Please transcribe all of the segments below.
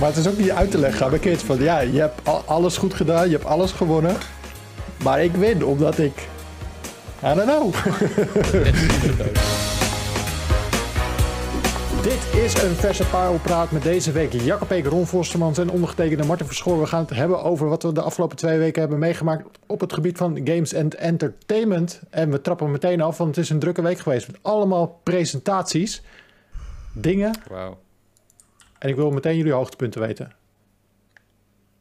Maar het is ook niet uit te leggen aan mijn kids van ja, je hebt al- alles goed gedaan, je hebt alles gewonnen. Maar ik win omdat ik. I don't know. Dit is een verse parelpraat met deze week Jacob Ron Forstermans en ondergetekende Martin Verschoor. We gaan het hebben over wat we de afgelopen twee weken hebben meegemaakt op het gebied van games en entertainment. En we trappen meteen af, want het is een drukke week geweest met allemaal presentaties, dingen. En ik wil meteen jullie hoogtepunten weten.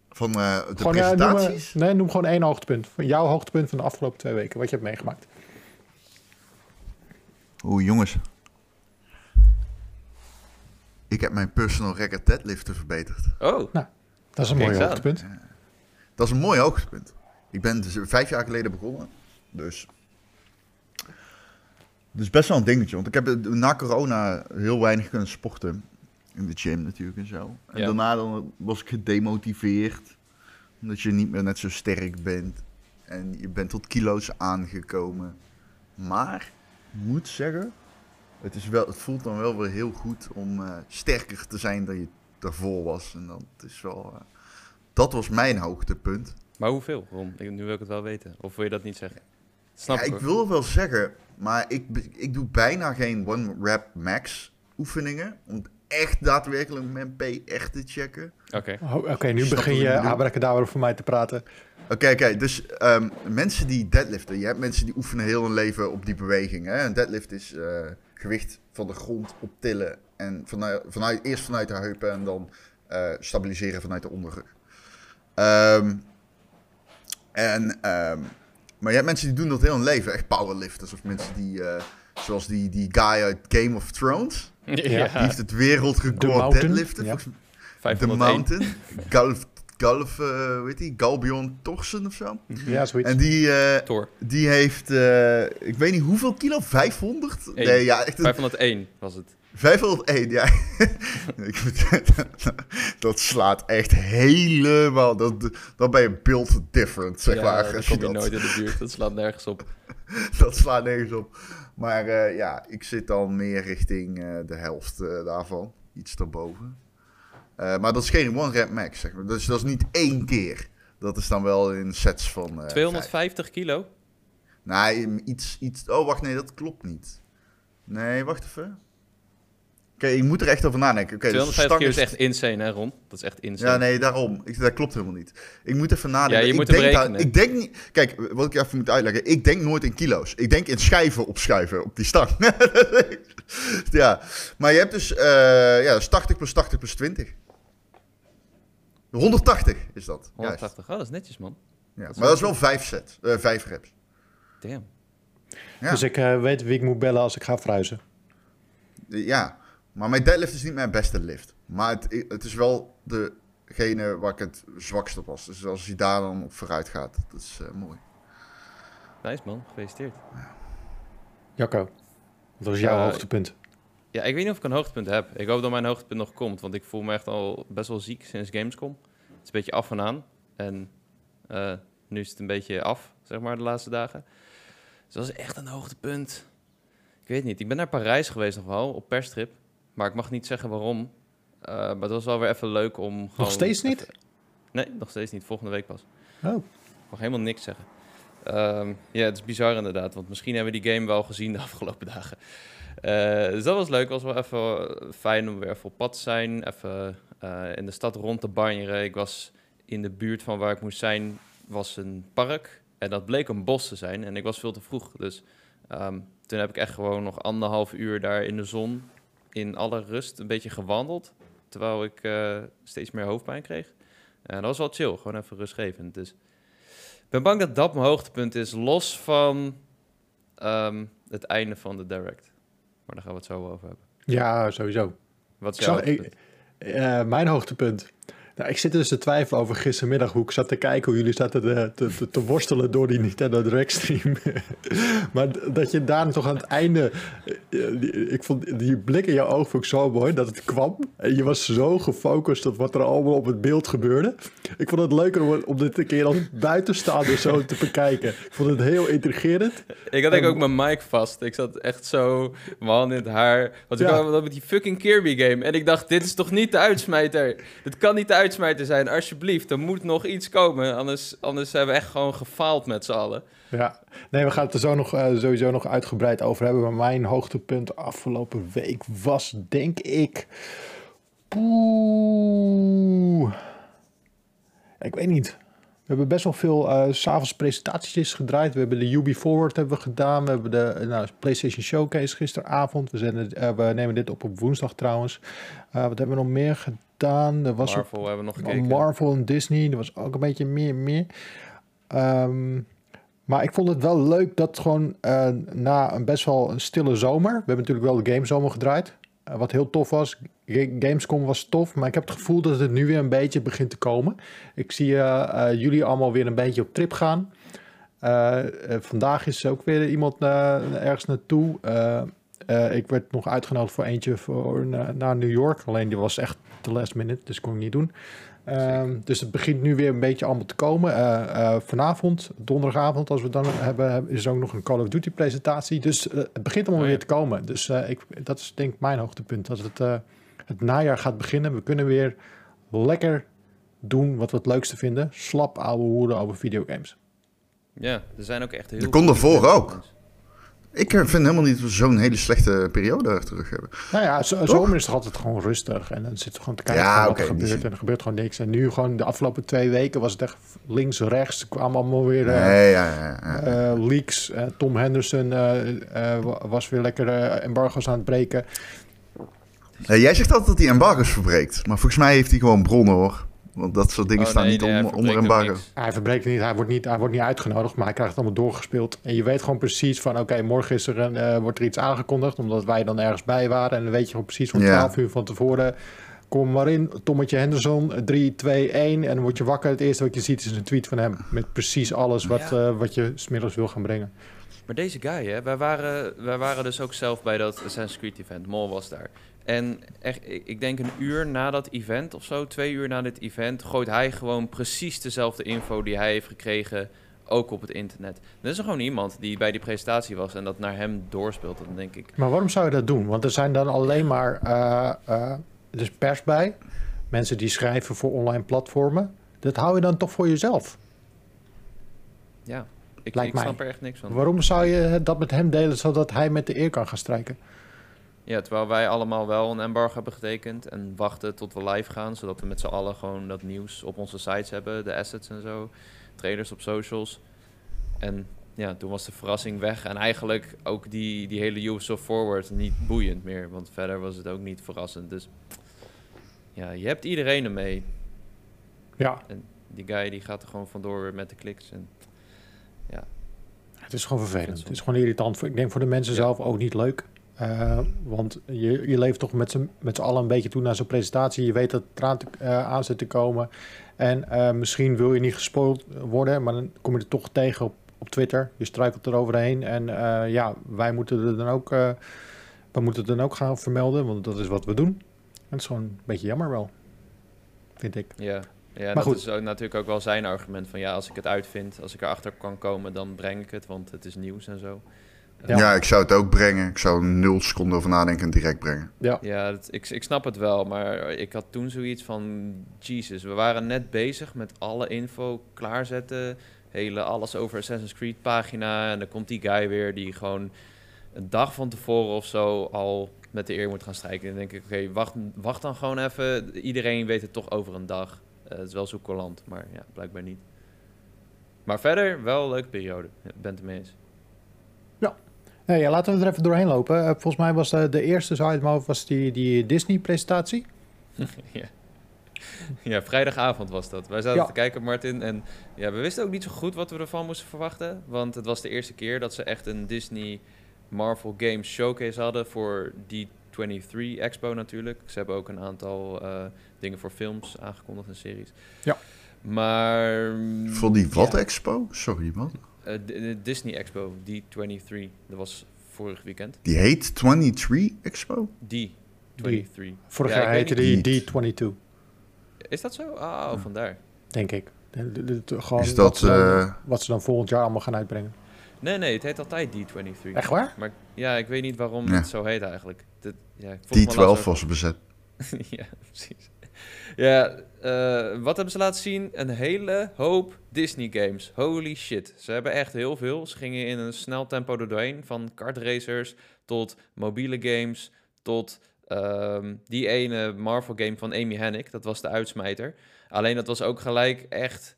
Van eh, de Gewoon, ja, noem, maar- presentaties. nee, noem gewoon één hoogtepunt. Van jouw hoogtepunt van de afgelopen twee weken, wat je hebt meegemaakt. Oeh, jongens. Ik heb mijn personal record deadliften verbeterd. Oh, Dat is een mooi hoogtepunt. Dat is een mooi hoogtepunt. Ik ben dus vijf jaar geleden begonnen. Dus. Dus best wel een dingetje. Want ik heb eh, na corona heel weinig kunnen sporten. In de gym natuurlijk en zo. En Ja. daarna dan was ik gedemotiveerd. Omdat je niet meer net zo sterk bent. En je bent tot kilo's aangekomen. Maar, ik moet zeggen. Het, is wel, het voelt dan wel weer heel goed om eh, sterker te zijn dan je daarvoor was. En dat is wel... eh, dat was mijn hoogtepunt. maar hoeveel, Ron? Ik, nu wil ik het wel weten. Of wil je dat niet zeggen? Snap ja, ik, hoor. wil wel zeggen, maar ik, ik doe bijna geen one rep max oefeningen. Echt daadwerkelijk mijn P echt te checken. Oké. Oh, Oké, nu Snap begin je abracadabra voor mij te praten. Oké, oké. Dus ehm, mensen die deadliften. Je hebt mensen die oefenen heel hun leven op die beweging. Hè? Een deadlift is eh, gewicht van de grond optillen. En vanuit, vanuit, eerst vanuit de heupen en dan eh, stabiliseren vanuit de onderrug. Ehm, en, ehm, maar je hebt mensen die doen dat heel hun leven. Echt powerlifters. Of mensen die, eh, zoals die, die guy uit Game of Thrones. Ja, Die heeft het wereldrecord Mountain, deadliften. ja. 501. Mountain. Galf, Galf, eh, weet die? Galbion Torsen of zo. Ja, zoiets. En die, eh, die heeft, eh, ik weet niet hoeveel kilo, 500? Eén. Nee, ja, echt een, 501 was het. 501, ja. Dat slaat echt helemaal, dat, dat ben je built different, zeg ja, maar. je kom je dat, nooit in de buurt. Dat slaat nergens op. dat slaat nergens op. Maar eh, ja, ik zit dan meer richting eh, de helft eh, daarvan, iets daarboven. Maar dat is geen one rep max, zeg maar. Dus dat is niet één keer. Dat is dan wel in sets van... eh, vijf. 250 kilo? Nee, iets, iets. Oh, wacht, nee, dat klopt niet. Nee, wacht even. Oké, ik moet er echt over nadenken. Oké, dus de 250 kilo is echt insane, hè, Ron? Dat is echt insane. Ja, nee, daarom. Ik, dat klopt helemaal niet. Ik moet even nadenken. Ja, je ik moet denk berekenen. ik denk niet... Kijk, wat ik even moet uitleggen. Ik denk nooit in kilo's. Ik denk in schijven opschuiven op die stang. ja, maar je hebt dus... eh ja, dat is 80 plus 80 plus 20. 180 is dat. juist. 180. Oh, dat is netjes, man. Ja, Dat maar dat is wel 5 sets. eh 5 reps. Damn. Ja. Dus ik eh, weet wie ik moet bellen als ik ga fruizen. Ja, maar mijn deadlift is niet mijn beste lift. Maar het, het is wel degene waar ik het zwakste op was. Dus als hij daar dan op vooruit gaat, dat is eh, mooi. Nice, man. Gefeliciteerd. Jacco, wat was jouw Eh, hoogtepunt? Ja, ik weet niet of ik een hoogtepunt heb. Ik hoop dat mijn hoogtepunt nog komt, want ik voel me echt al best wel ziek sinds Gamescom. Het is een beetje af en aan. En eh, nu is het een beetje af, zeg maar, de laatste dagen. Dus dat is echt een hoogtepunt. Ik weet niet. Ik ben naar Parijs geweest nog wel, op perstrip. Maar ik mag niet zeggen waarom. Eh, maar het was wel weer even leuk om gewoon... steeds niet? Nee, nog steeds niet. Volgende week pas. Oh, Ik mag helemaal niks zeggen. Ehm, ja, het is bizar inderdaad, want misschien hebben we die game wel gezien de afgelopen dagen. Eh, dus dat was leuk, was wel even eh, fijn om weer even op pad te zijn, even in de stad rond te banjeren. Ik was in de buurt van waar ik moest zijn, was een park en dat bleek een bos te zijn en ik was veel te vroeg. Dus ehm, toen heb ik echt gewoon nog anderhalf uur daar in de zon, in alle rust, een beetje gewandeld, terwijl ik eh, steeds meer hoofdpijn kreeg. En dat was wel chill, gewoon even rustgevend. Dus ik ben bang dat dat mijn hoogtepunt is, los van ehm, het einde van de direct. Maar daar gaan we het zo over hebben. ja, sowieso. Wat is Ik jouw ik, eh, mijn hoogtepunt. Nou, ik zit dus te twijfelen over gistermiddag hoe ik zat te kijken hoe jullie zaten te, te, te, worstelen door die Nintendo Direct stream. maar dat je daar toch aan het einde, ik vond die blik in jouw oog vond ik zo mooi dat het kwam en je was zo gefocust op wat er allemaal op het beeld gebeurde. Ik vond het leuker om, om dit een keer als buitenstaander zo te bekijken. Ik vond het heel intrigerend. Ik had denk ook mijn mic vast. Ik zat echt zo, hand in het haar. Want ik ja. met die fucking Kirby game en ik dacht, dit is toch niet de uitsmijter? Dit kan niet de uitsmijter uitsmijter zijn, alsjeblieft. Er moet nog iets komen, anders, anders hebben we echt gewoon gefaald met z'n allen. Ja, nee, we gaan het er zo nog, uh, sowieso nog uitgebreid over hebben. Maar mijn hoogtepunt afgelopen week was, denk ik... Poeh... Ik weet niet. We hebben best wel veel uh, s'avonds presentaties gedraaid. We hebben de UB Forward hebben we gedaan. We hebben de nou, PlayStation Showcase gisteravond. We, zijn, uh, we nemen dit op op woensdag trouwens. Uh, wat hebben we nog meer gedaan? Er was Marvel hebben we nog gekeken. Marvel en Disney. Er was ook een beetje meer meer. Um, maar ik vond het wel leuk dat gewoon na een best wel een stille zomer... We hebben natuurlijk wel de gamezomer gedraaid. wat heel tof was. Gamescom was tof, maar ik heb het gevoel dat het nu weer een beetje begint te komen. Ik zie uh, jullie allemaal weer een beetje op trip gaan. Vandaag is ook weer iemand ergens naartoe. ik werd nog uitgenodigd voor eentje voor, naar New York. Alleen die was echt de last minute, dus kon ik niet doen. Uh, dus het begint nu weer een beetje allemaal te komen. Uh, uh, vanavond, donderdagavond, als we dan hebben, is er ook nog een Call of Duty presentatie. Dus het begint allemaal oh, ja. weer te komen. Dus ik, dat is denk ik mijn hoogtepunt. Dat het het najaar gaat beginnen. We kunnen weer lekker doen wat we het leukste vinden. Slap ouwe hoeren over videogames. Ja, er zijn ook echt heel Dat kon ervoor ook. Ik vind helemaal niet zo'n hele slechte periode terug hebben. Nou ja, zomer is toch altijd gewoon rustig. En dan zit er gewoon te kijken ja, wat okay, er gebeurt. En er gebeurt gewoon niks. En nu gewoon de afgelopen twee weken was het echt links, rechts. Kwamen allemaal weer uh, nee, ja, ja, ja. Uh, leaks. Uh, Tom Henderson was weer lekker embargo's aan het breken. Jij zegt altijd dat hij embargo's verbreekt. Maar volgens mij heeft hij gewoon bronnen hoor. Want dat soort dingen oh, staan niet nee, onder embargo. Hij verbreekt niet, hij wordt niet, hij wordt niet uitgenodigd, maar hij krijgt het allemaal doorgespeeld. En je weet gewoon precies van, oké, morgen is er een, uh, wordt er iets aangekondigd, omdat wij dan ergens bij waren. En dan weet je gewoon precies van 12 uur van tevoren, kom maar in, Tommetje Henderson, 3, 2, 1. En dan word je wakker. Het eerste wat je ziet is een tweet van hem, met precies alles wat, ja. uh, wat je smiddags wil gaan brengen. Maar deze guy, hè, wij waren, wij waren dus ook zelf bij dat Assassin's Creed event. Mol was daar. En echt, ik denk een uur na dat event of zo, twee uur na dit event, gooit hij gewoon precies dezelfde info die hij heeft gekregen, ook op het internet. Er is er gewoon iemand die bij die presentatie was en dat naar hem doorspeelt, dan denk ik. Maar waarom zou je dat doen? Want er zijn dan alleen maar uh, uh, dus pers bij, mensen die schrijven voor online platformen. Dat hou je dan toch voor jezelf? Ja, ik, Lijkt ik snap er echt niks van. Waarom zou je dat met hem delen zodat hij met de eer kan gaan strijken? Ja, terwijl wij allemaal wel een embargo hebben getekend en wachten tot we live gaan, zodat we met z'n allen gewoon dat nieuws op onze sites hebben, de assets en zo, trailers op socials. En ja, toen was de verrassing weg en eigenlijk ook die, die hele Ubisoft Forward niet boeiend meer, want verder was het ook niet verrassend. Dus ja, je hebt iedereen ermee. Ja. En die guy die gaat er gewoon vandoor met de kliks en ja. Het is gewoon vervelend. Het is gewoon irritant. Ik denk voor de mensen ja. zelf ook niet leuk. Uh, want je, je leeft toch met z'n, met z'n allen een beetje toe naar zo'n presentatie. Je weet dat het eraan te, uh, aan zit te komen. En uh, misschien wil je niet gespoild worden, maar dan kom je er toch tegen op, op Twitter. Je struikelt er overheen. En ja, wij moeten er dan ook, we moeten het dan ook gaan vermelden, want dat is wat we doen. En dat is gewoon een beetje jammer wel, vind ik. Ja, ja maar dat goed. is natuurlijk ook wel zijn argument van ja, als ik het uitvind, als ik erachter kan komen, dan breng ik het, want het is nieuws en zo. Ja. ja. ik zou het ook brengen. Ik zou nul seconden over nadenken en direct brengen. Ja, ja dat, ik, ik snap het wel. Maar ik had toen zoiets van... Jesus, we waren net bezig met alle info klaarzetten. Hele alles over Assassin's Creed pagina. En dan komt die guy weer die gewoon een dag van tevoren of zo al met de eer moet gaan strijken. dan denk ik, oké, wacht, wacht dan gewoon even. Iedereen weet het toch over een dag. Uh, het is wel zo collant, maar ja, blijkbaar niet. Maar verder, wel een leuke periode. Ja, ben het ermee eens. Nee, ja, laten we er even doorheen lopen. Uh, volgens mij was de, de eerste, zo uit mijn was die, die Disney-presentatie. ja. ja, vrijdagavond was dat. Wij zaten ja. te kijken, Martin. En ja, we wisten ook niet zo goed wat we ervan moesten verwachten. Want het was de eerste keer dat ze echt een Disney Marvel Games showcase hadden voor die D23 Expo natuurlijk. Ze hebben ook een aantal eh, dingen voor films aangekondigd en series. Ja. Maar... Voor die wat ja, expo? Sorry, wat? Eh, de, de Disney Expo, D23. Dat was vorig weekend. Die heet 23 expo? D23. Vorig Ja, jaar heette die D22, Is dat zo? Ah, vandaar. denk ik. De- de- de- de- gewoon Is wat, dat, ze dan, eh, wat ze dan volgend jaar allemaal gaan uitbrengen. Nee, nee, het heet altijd D23. Echt waar? Maar ja, ik weet niet waarom Ja. het zo heet eigenlijk. Dat, ja, ik volg me Die laatst 12 was bezet. ja, precies. Ja, eh, wat hebben ze laten zien? Een hele hoop Disney games. Holy shit. Ze hebben echt heel veel. Ze gingen in een snel tempo doorheen. Van kartracers tot mobiele games tot ehm, die ene Marvel game van Amy Hennig. Dat was de uitsmijter. Alleen dat was ook gelijk echt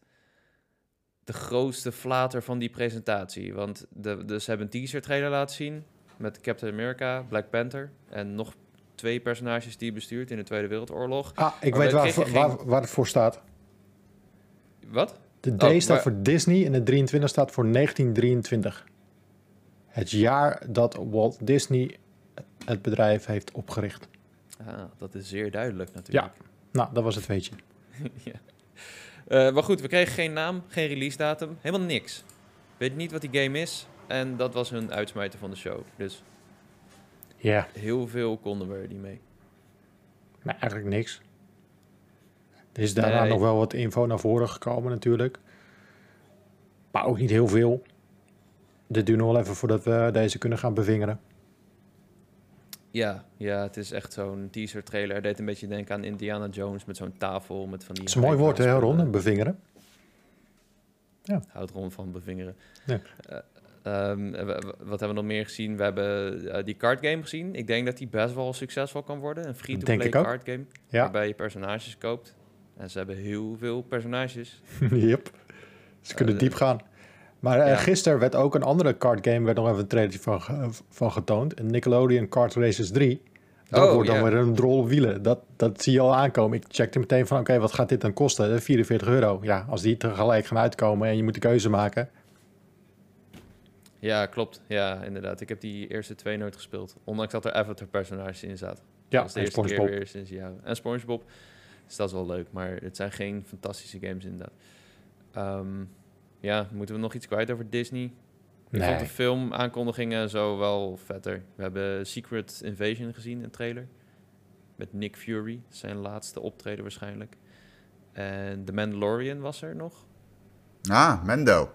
de grootste flater van die presentatie. Want de, de, ze hebben een teaser trailer laten zien met Captain America, Black Panther en nog twee personages die je bestuurt in de Tweede Wereldoorlog. Ah, ik weet we waar, waar, geen- waar het voor staat. Wat? De D Oh, staat maar- voor Disney en de 23 staat voor 1923. Het jaar dat Walt Disney het bedrijf heeft opgericht. Ah, dat is zeer duidelijk natuurlijk. Nou, dat was het weetje. ja. Eh, maar goed, we kregen geen naam, geen release datum, helemaal niks. Weet niet wat die game is. En dat was hun uitsmijter van de show. Dus Ja, heel veel konden we er niet mee. maar eigenlijk niks. Er is daarna Nee. nog wel wat info naar voren gekomen natuurlijk. Maar ook niet heel veel. Dit duurt nog wel even voordat we deze kunnen gaan bevingeren. Ja, ja, het is echt zo'n teaser trailer. Het deed een beetje denken aan Indiana Jones met zo'n tafel met van die... Dat is een mooi woord, hè, Ron? Bevingeren. Houdt Ron van bevingeren. Ja. Eh, ehm, eh, wat hebben we nog meer gezien? We hebben eh, die card game gezien. Ik denk dat die best wel succesvol kan worden. Een free-to-play card game. Ja, Waarbij je personages koopt. En ze hebben heel veel personages. yep. Ze kunnen Eh, diep gaan. Maar eh, ja. gisteren werd ook een andere card game, werd nog even een trailer van, van getoond. Een Nickelodeon Kart Races 3. Dat Oh, wordt dan weer een drol wielen. Dat, dat zie je al aankomen. Ik checkte meteen van, oké, wat gaat dit dan kosten? Eh, 44 euro. Ja, als die tegelijk gaan uitkomen en je moet de keuze maken. Ja, klopt. Ja, inderdaad. Ik heb die eerste twee nooit gespeeld. Ondanks dat er Avatar personages in zaten. Ja, dat is de en eerste keer SpongeBob. weer sinds jaren. En SpongeBob. Dus dat is wel leuk. Maar het zijn geen fantastische games inderdaad. Ehm, ja, moeten we nog iets kwijt over Disney? Ik vond Nee. de film aankondigingen zo wel vetter. We hebben Secret Invasion gezien, een trailer. Met Nick Fury, zijn laatste optreden waarschijnlijk. En The Mandalorian was er nog. Ah, Mendo.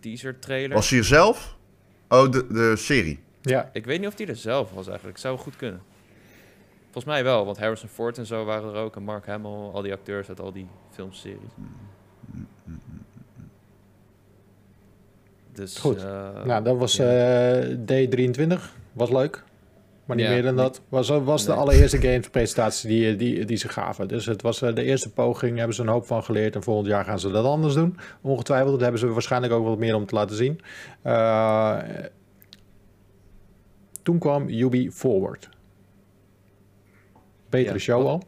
Teaser trailer. Was hij er zelf? Oh, de, de serie. Ja, Ik weet niet of die er zelf was eigenlijk. Zou goed kunnen. Volgens mij wel, want Harrison Ford en zo waren er ook. En Mark Hamill, al die acteurs uit al die filmseries. Dus, Goed. eh, nou, dat was ja. eh, D23. Was leuk. Maar niet Ja, meer dan dat. Was, was de allereerste gamespresentatie die, die, die ze gaven. Dus het was eh, de eerste poging. Hebben ze een hoop van geleerd. En volgend jaar gaan ze dat anders doen. Ongetwijfeld. Dat hebben ze waarschijnlijk ook wat meer om te laten zien. Eh, toen kwam Ubi Forward. Betere Ja, show wat- al.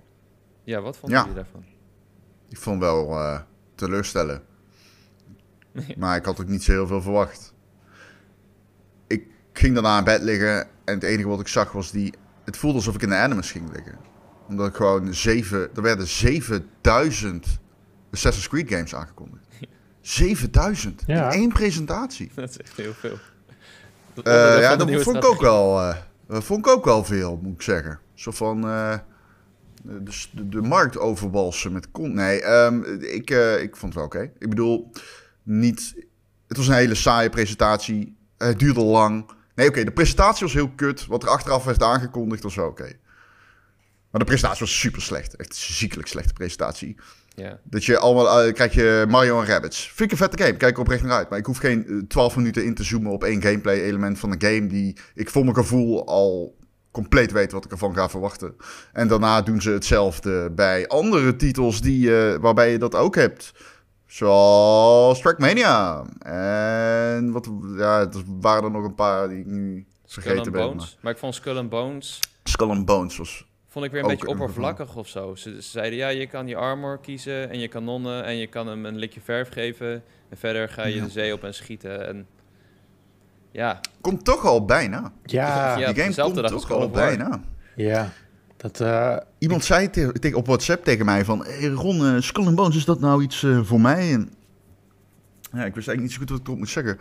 Ja, wat vonden Ja. jullie daarvan? Ik vond wel eh teleurstellen. Maar ik had ook niet zo heel veel verwacht. Ik ging daarna in bed liggen en het enige wat ik zag was die... Het voelde alsof ik in de Animus ging liggen. Omdat ik gewoon zeven... Er werden 7000 Assassin's Creed games aangekondigd. 7000 Ja. in één presentatie. dat is echt heel veel. Dat Eh, ja, dat vond ik ook wel, eh, vond ik ook wel veel, moet ik zeggen. Zo van eh, de, de, de markt overwalsen met kon. Nee, ehm, ik, eh, ik vond het wel oké. Ik bedoel, niet. Het was een hele saaie presentatie. Het duurde lang. Nee, oké, de presentatie was heel kut. Wat er achteraf werd aangekondigd was wel oké. Maar de presentatie was super slecht. Echt ziekelijk slechte presentatie. Dat je allemaal eh, krijg je Mario en Rabbids. Vind ik een vette game. Kijk oprecht naar uit. Maar ik hoef geen eh, 12 minuten in te zoomen op één gameplay element van een game die ik voor mijn gevoel al compleet weet wat ik ervan ga verwachten. En daarna doen ze hetzelfde bij andere titels die, eh, waarbij je dat ook hebt. Zoals Trackmania. En wat, ja, er waren er nog een paar die ik nu Skull vergeten and ben. Bones. Maar Maar ik vond Skull and Bones Skull and Bones was... vond ik weer een beetje oppervlakkig of zo. Ze, ze zeiden ja, je kan je armor kiezen en je kanonnen en je kan hem een likje verf geven. En verder ga je Ja. de zee op en schieten. En ja, Komt toch al bijna. Ja, Ja, die game komt toch al bijna. Ja, dat... uh, Iemand zei te, te, op WhatsApp tegen mij van... Hey Ron, uh, Skull and Bones, is dat nou iets uh, voor mij? En, ja, ik wist eigenlijk niet zo goed wat ik erop moet zeggen.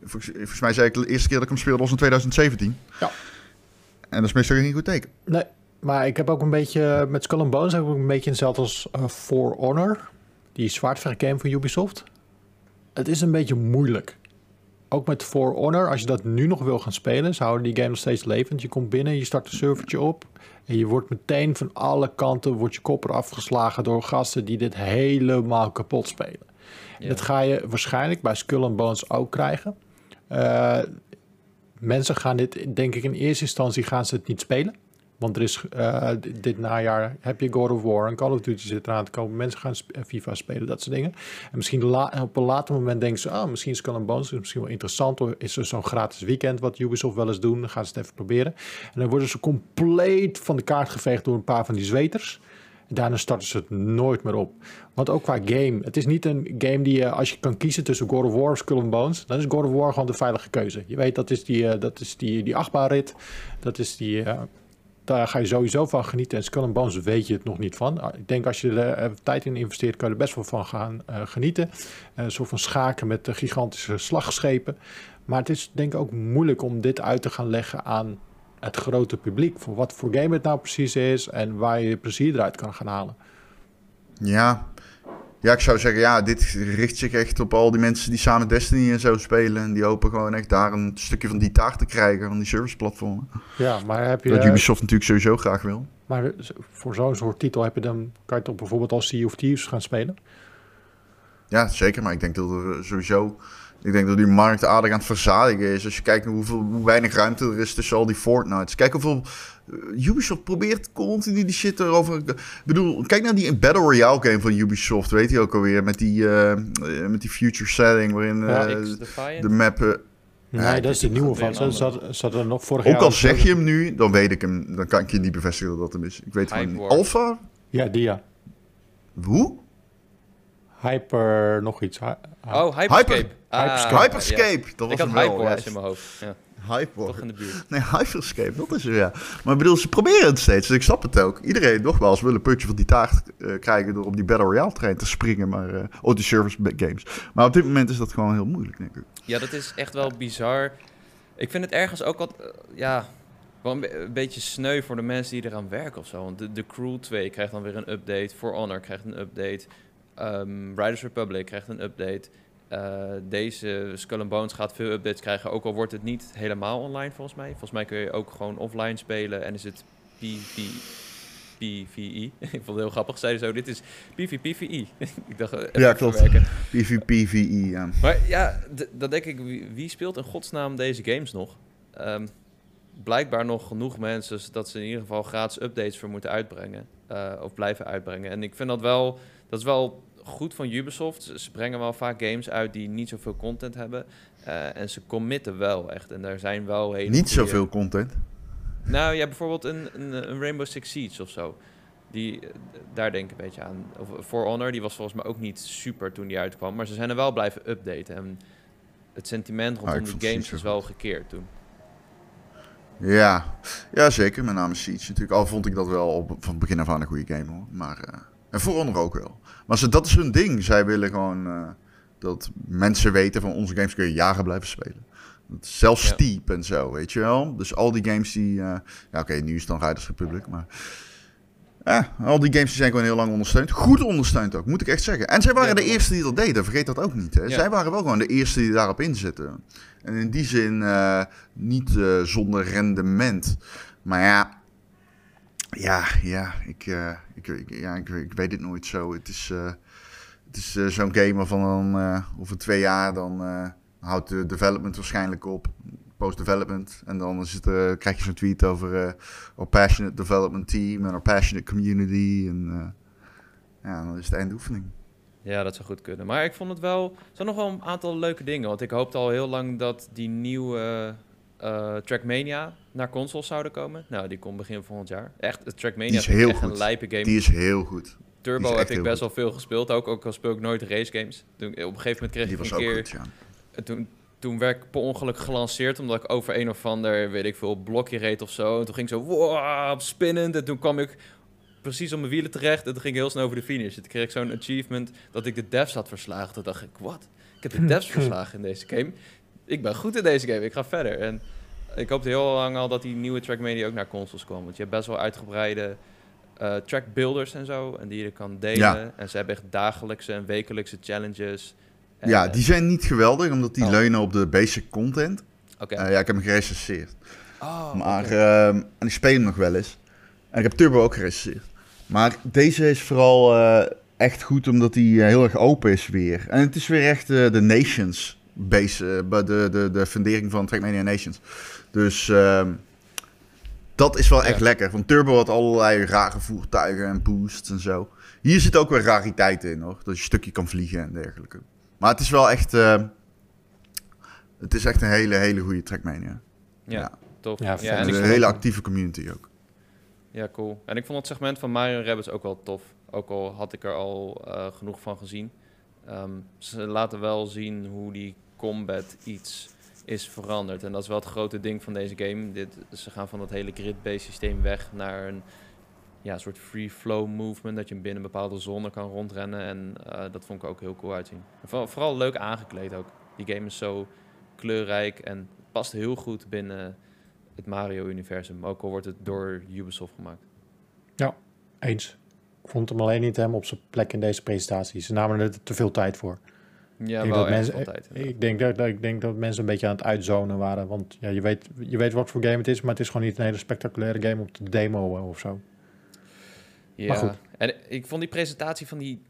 Volgens, volgens, mij zei ik de eerste keer dat ik hem speelde was in 2017. Ja. En dat is meestal geen goed teken. Nee, maar ik heb ook een beetje... Met Skull and Bones heb ik een beetje hetzelfde als For Honor. Die zwaardvechtgame van Ubisoft. Het is een beetje moeilijk ook met For Honor, als je dat nu nog wil gaan spelen, ze houden die game nog steeds levend. Je komt binnen, je start een servertje op en je wordt meteen van alle kanten wordt je kop eraf geslagen door gasten die dit helemaal kapot spelen. Dat ga je waarschijnlijk bij Skull and Bones ook krijgen. Uh, mensen gaan dit, denk ik, in eerste instantie gaan ze het niet spelen. Want er is uh, dit najaar heb je God of War en Call of Duty zit eraan te komen. Mensen gaan FIFA spelen, dat soort dingen. En misschien op een later moment denken ze, ah, misschien is Skull and Bones misschien wel interessant. Of is er zo'n gratis weekend wat Ubisoft wel eens doen. Dan gaan ze het even proberen. En dan worden ze compleet van de kaart geveegd door een paar van die zweters. En daarna starten ze het nooit meer op. Want ook qua game. Het is niet een game die je, als je kan kiezen tussen God of War of Skull and Bones, dan is God of War gewoon de veilige keuze. Je weet, dat is die, uh, dat is die, die achtbaanrit. Dat is die, daar ga je sowieso van genieten. En Skull weet je het nog niet van. Ik denk als je er tijd in investeert, kan je er best wel van gaan uh, genieten. Een soort van schaken met gigantische slagschepen. Maar het is denk ik ook moeilijk om dit uit te gaan leggen aan het grote publiek. Voor wat voor game het nou precies is en waar je plezier eruit kan gaan halen. Ja, ja, ik zou zeggen, ja, dit richt zich echt op al die mensen die samen Destiny en zo spelen. En die hopen gewoon echt daar een stukje van die taart te krijgen, van die serviceplatformen. Ja, maar heb je... Dat Ubisoft natuurlijk sowieso graag wil. Maar voor zo'n soort titel heb je dan, kan je toch bijvoorbeeld als Sea of Thieves gaan spelen? Ja, zeker. Maar ik denk dat er sowieso ik denk dat die markt aardig aan het verzadigen is. Als je kijkt naar hoeveel, hoe weinig ruimte er is tussen al die Fortnites. Kijk hoeveel... Uh, Ubisoft probeert continu die shit erover... Ik bedoel, kijk naar die Battle Royale game van Ubisoft. Weet je ook alweer. Met die, uh, met die future setting waarin uh, de map... Nee, ja, dat is de nieuwe van. Zat, zat, zat er nog vorig ook jaar... Ook al zeg je hem nu, dan weet ik hem. Dan kan ik je niet bevestigen dat hem is. Ik weet van Alpha? Ja, die ja. Hoe? Hyper nog iets. Oh, Hyperscape. Hyper, ah, Hyperscape. Dat was ik had Hyperwars in mijn hoofd. Ja. Hyper. Toch in de buurt. Nee, Hyperscape, dat is er, ja. Maar ik bedoel, ze proberen het steeds, dus ik snap het ook. Iedereen, nogmaals, wil een putje van die taart uh, krijgen door op die Battle Royale trein te springen, maar... Uh, oh, die service games. Maar op dit moment is dat gewoon heel moeilijk, denk ik. Ja, dat is echt wel bizar. Ik vind het ergens ook wat, uh, ja... Wel een, een, beetje sneu voor de mensen die eraan werken of zo. Want de, de Crew 2 krijgt dan weer een update. For Honor krijgt een update. Um, Riders Republic krijgt een update. Uh, deze Skull and Bones gaat veel updates krijgen, ook al wordt het niet helemaal online volgens mij. Volgens mij kun je ook gewoon offline spelen en is het PV, PvE. Ik vond het heel grappig, zeiden zo, dit is PvPvE. ik dacht, even ja, klopt. PvPvE, ja. Maar ja, dan denk ik, wie, wie, speelt in godsnaam deze games nog? Um, blijkbaar nog genoeg mensen dat ze in ieder geval gratis updates voor moeten uitbrengen. Uh, of blijven uitbrengen. En ik vind dat wel dat is wel goed van Ubisoft. Ze brengen wel vaak games uit die niet zoveel content hebben. Uh, en ze committen wel echt. En daar zijn wel hele. Niet zoveel content? Nou ja, bijvoorbeeld een, een, een, Rainbow Six Siege of zo. Die, daar denk ik een beetje aan. Of For Honor, die was volgens mij ook niet super toen die uitkwam. Maar ze zijn er wel blijven updaten. En het sentiment rondom ah, die games is wel gekeerd toen. Ja. ja, zeker. Met name Siege natuurlijk. Al vond ik dat wel op, van begin af aan een goede game hoor. Maar... Uh... En voor onder ook wel. Maar ze, dat is hun ding. Zij willen gewoon uh, dat mensen weten van onze games kun je jaren blijven spelen. Zelfs ja. Steep en zo, weet je wel. Dus al die games die... Uh, ja, oké, okay, nu is het dan Riders Republic, maar... Ja, al die games die zijn gewoon heel lang ondersteund. Goed ondersteund ook, moet ik echt zeggen. En zij waren ja, de eerste die dat deden, vergeet dat ook niet. Hè. Ja. Zij waren wel gewoon de eerste die daarop inzetten. En in die zin uh, niet uh, zonder rendement. Maar ja, ja, ja, ik, uh, ik, ja ik, weet het nooit zo. Het is, uh, het is uh, zo'n game waarvan dan over twee jaar dan houdt de development waarschijnlijk op. Post-development. En dan is het, krijg je zo'n tweet over our passionate development team en our passionate community. En ja, dan is het eindoefening. Ja, dat zou goed kunnen. Maar ik vond het wel... Er zijn nog wel een aantal leuke dingen. Want ik hoopte al heel lang dat die nieuwe uh, Trackmania naar consoles zouden komen. Nou, die komt begin volgend jaar. Echt, Trackmania is heel echt goed. een lijpe game. Die is heel goed. Turbo heb ik best wel veel gespeeld, ook, ook al speel ik nooit race games. Toen, op een gegeven moment kreeg die ik een keer... Goed, ja. Toen toen werd ik per ongeluk gelanceerd, omdat ik over een of ander, weet ik veel, blokje reed of zo. En toen ging ik zo, wow, spinnend. En toen kwam ik precies op mijn wielen terecht en toen ging ik heel snel over de finish. En toen kreeg ik zo'n achievement dat ik de devs had verslagen. Toen dacht ik, wat? Ik heb de devs verslagen in deze game. Ik ben goed in deze game, ik ga verder. En ik hoopte heel lang al dat die nieuwe Trackmania ook naar consoles kwam. Want je hebt best wel uitgebreide uh, track builders en zo. En die je kan delen. Ja. En ze hebben echt dagelijkse en wekelijkse challenges. En, Ja, eh, die zijn niet geweldig, omdat die Oh. leunen op de basic content. Oké. Eh, ja, ik heb hem gerecenseerd. Oh, maar, ehm, en ik speel hem nog wel eens. En ik heb Turbo ook gerecenseerd. Maar deze is vooral echt goed, omdat hij heel erg open is weer. En het is weer echt de Nations base, eh, bij de, de, de fundering van Trackmania Nations. Dus ehm, dat is wel echt Ja. lekker. Want Turbo had allerlei rare voertuigen en boosts en zo. Hier zit ook weer rariteiten in hoor. Dat je een stukje kan vliegen en dergelijke. Maar het is wel echt... eh, het is echt een hele, hele goede Trackmania. ja, ja. tof. Ja, Ja, en een hele actieve community ook. Ja, cool. En ik vond het segment van Mario Rabbids ook wel tof. Ook al had ik er al eh, genoeg van gezien. Ehm, ze laten wel zien hoe die combat iets is veranderd. En dat is wel het grote ding van deze game. Dit, ze gaan van dat hele grid-based systeem weg naar een ja, soort free-flow movement. Dat je binnen een bepaalde zone kan rondrennen. En eh, dat vond ik ook heel cool uitzien. En vooral, vooral leuk aangekleed ook. Die game is zo kleurrijk en past heel goed binnen het Mario-universum. Ook al wordt het door Ubisoft gemaakt. Eens. Ik vond hem alleen niet helemaal op zijn plek in deze presentatie. Ze namen er te veel tijd voor. Ja, denk wel dat mensen- altijd. Ik denk dat, dat, ik denk dat mensen een beetje aan het uitzonen waren. Want ja, je, weet, je weet wat voor game het is, maar het is gewoon niet een hele spectaculaire game om te demoen of zo. Ja, maar goed. en ik vond die presentatie van die,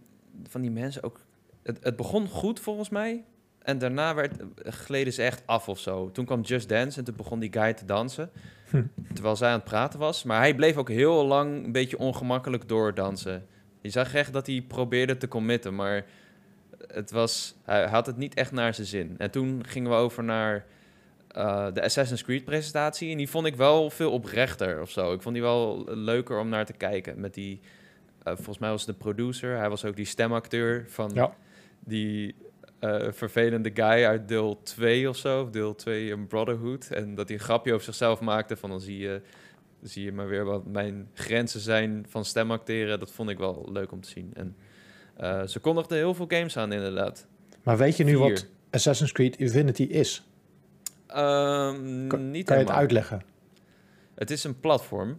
van die mensen ook... Het, het begon goed volgens mij. En daarna werd, gleden ze echt af of zo. Toen kwam Just Dance en toen begon die guy te dansen. Hm. Terwijl zij aan het praten was. Maar hij bleef ook heel lang een beetje ongemakkelijk doordansen. Je zag echt dat hij probeerde te committen, maar het was, hij had het niet echt naar zijn zin. En toen gingen we over naar eh, de Assassin's Creed presentatie. En die vond ik wel veel oprechter of zo. Ik vond die wel leuker om naar te kijken. Met die, eh, volgens mij was het de producer. Hij was ook die stemacteur van Ja. die eh, vervelende guy uit deel 2 of zo. Deel 2 in Brotherhood. En dat hij een grapje over zichzelf maakte van dan zie je... Zie je maar weer wat mijn grenzen zijn van stemacteren. Dat vond ik wel leuk om te zien. En eh, ze kondigden heel veel games aan, inderdaad. Maar weet je nu wat. Assassin's Creed Infinity is? Ehm, Kan, niet kan je het uitleggen? Het is een platform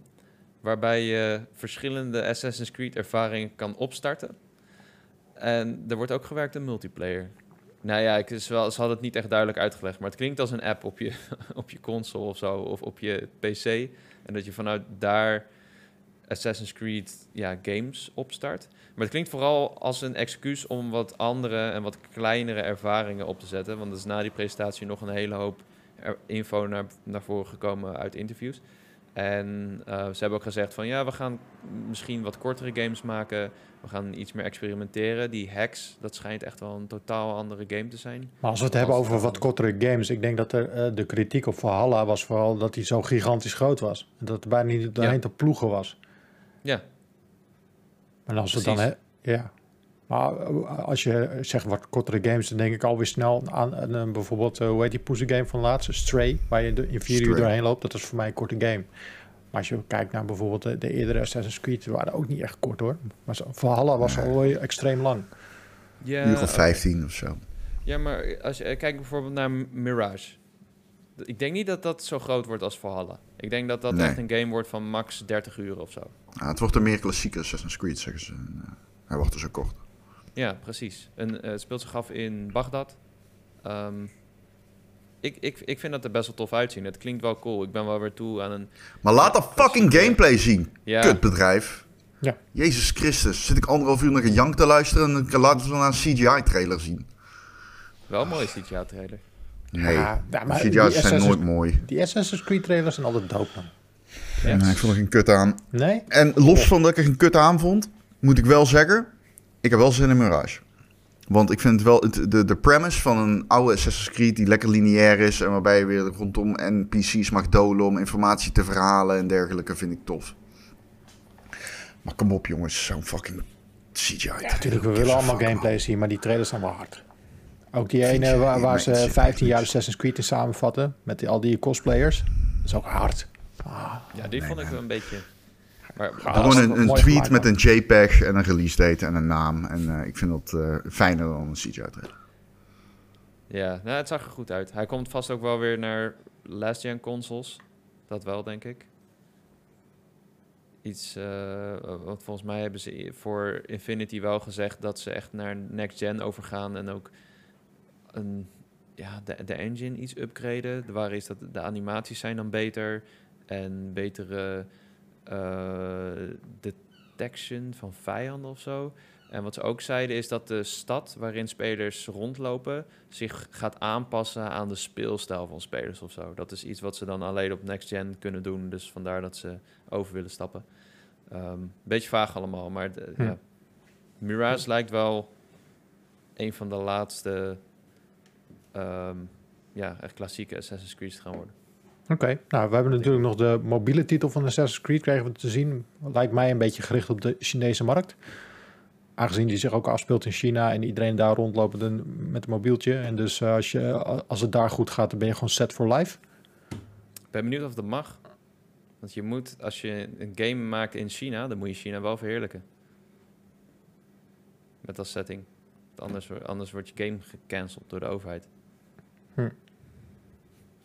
waarbij je verschillende Assassin's Creed ervaringen kan opstarten. En er wordt ook gewerkt in multiplayer. Nou ja, ik is wel, ze hadden het niet echt duidelijk uitgelegd, maar het klinkt als een app op je, op je console of zo, of op je PC. En dat je vanuit daar Assassin's Creed ja, games opstart. Maar het klinkt vooral als een excuus om wat andere en wat kleinere ervaringen op te zetten. Want er is na die presentatie nog een hele hoop info naar, naar voren gekomen uit interviews. En eh, ze hebben ook gezegd van ja, we gaan misschien wat kortere games maken. We gaan iets meer experimenteren. Die hacks, dat schijnt echt wel een totaal andere game te zijn. Maar als we het hebben over wat kortere games, ik denk dat er, eh, de kritiek op Valhalla was vooral dat hij zo gigantisch groot was. En dat er bijna niet doorheen Ja. te ploegen was. Ja, En als we dan, hè, ja. Maar eh, als je zegt wat kortere games, dan denk ik alweer snel aan, aan een bijvoorbeeld, eh, hoe heet die poezen game van laatst? Stray, waar je de- in vier uur doorheen loopt. Dat is voor mij een korte game. Maar als je kijkt naar bijvoorbeeld de, de eerdere Assassin's Creed, die waren ook niet echt kort hoor. Maar Valhalla was Nee. alweer extreem lang. ja, geval oké. 15 of zo. Ja, maar als je eh, kijkt bijvoorbeeld naar Mirage. Ik denk niet dat dat zo groot wordt als Valhalla. Ik denk dat dat Nee. echt een game wordt van max 30 uur of zo. Ja, het wordt een meer klassieke Assassin's Creed, zeggen ze. Eh, hij wordt dus zo kort. Ja, precies. En eh, het speelt zich af in Bagdad. Ehm, ik, ik, ik vind dat er best wel tof uitzien. Het klinkt wel cool. Ik ben wel weer toe aan een... Maar laat dat fucking gameplay zien. Ja, Kutbedrijf. Ja. Jezus Christus. Zit ik anderhalf uur naar gejank te luisteren en dan laten ze dan een CGI-trailer zien. wel een mooie CGI-trailer. Nee, Ja, ja, maar die CGI's zijn nooit mooi. Die Assassin's Creed trailers zijn altijd dope man. Ja. Nee, ik vond er geen kut aan. Nee? En los van dat ik er geen kut aan vond, moet ik wel zeggen, ik heb wel zin in Mirage. Want ik vind het wel, het- de, de premise van een oude Assassin's Creed die lekker lineair is en waarbij je weer rondom NPC's mag dolen om informatie te verhalen en dergelijke, vind ik tof. Maar kom op jongens, zo'n fucking CGI. Ja, natuurlijk, we willen allemaal gameplay zien, maar die trailers zijn wel hard. Ook die ene waar, ze ik zit 15 jaar Assassin's Creed in samenvatten. Met die, al die cosplayers. Dat is ook hard. Ah, Ja, die nee, vond ik een beetje... Maar, Ah, Gewoon een, een tweet gemaakt, met een JPEG en een release date en een naam. En eh, ik vind dat eh, fijner dan een CGI-trailer. Ja, nou, het zag er goed uit. Hij komt vast ook wel weer naar last-gen consoles. Dat wel, denk ik. Iets, eh, want volgens mij hebben ze voor Infinity wel gezegd dat ze echt naar next-gen overgaan en ook een, ja, de, de engine iets upgraden. De waar is dat de animaties zijn dan beter en betere eh, detection van vijanden of zo. En wat ze ook zeiden is dat de stad waarin spelers rondlopen zich gaat aanpassen aan de speelstijl van spelers of zo. Dat is iets wat ze dan alleen op next gen kunnen doen. Dus vandaar dat ze over willen stappen. Ehm beetje vaag allemaal, maar de, Hm. ja. Mirage lijkt wel een van de laatste ehm, ja, echt klassieke Assassin's Creed gaan worden. Oké, nou we hebben natuurlijk nog de mobiele titel van Assassin's Creed kregen we te zien. Lijkt mij een beetje gericht op de Chinese markt. Aangezien die zich ook afspeelt in China en iedereen daar rondloopt met een mobieltje. En dus eh, als, je, als het daar goed gaat, dan ben je gewoon set for life. Ik ben benieuwd of dat mag. Want je moet, als je een game maakt in China, dan moet je China wel verheerlijken. Met als setting. Want Anders, anders wordt je game gecanceld door de overheid.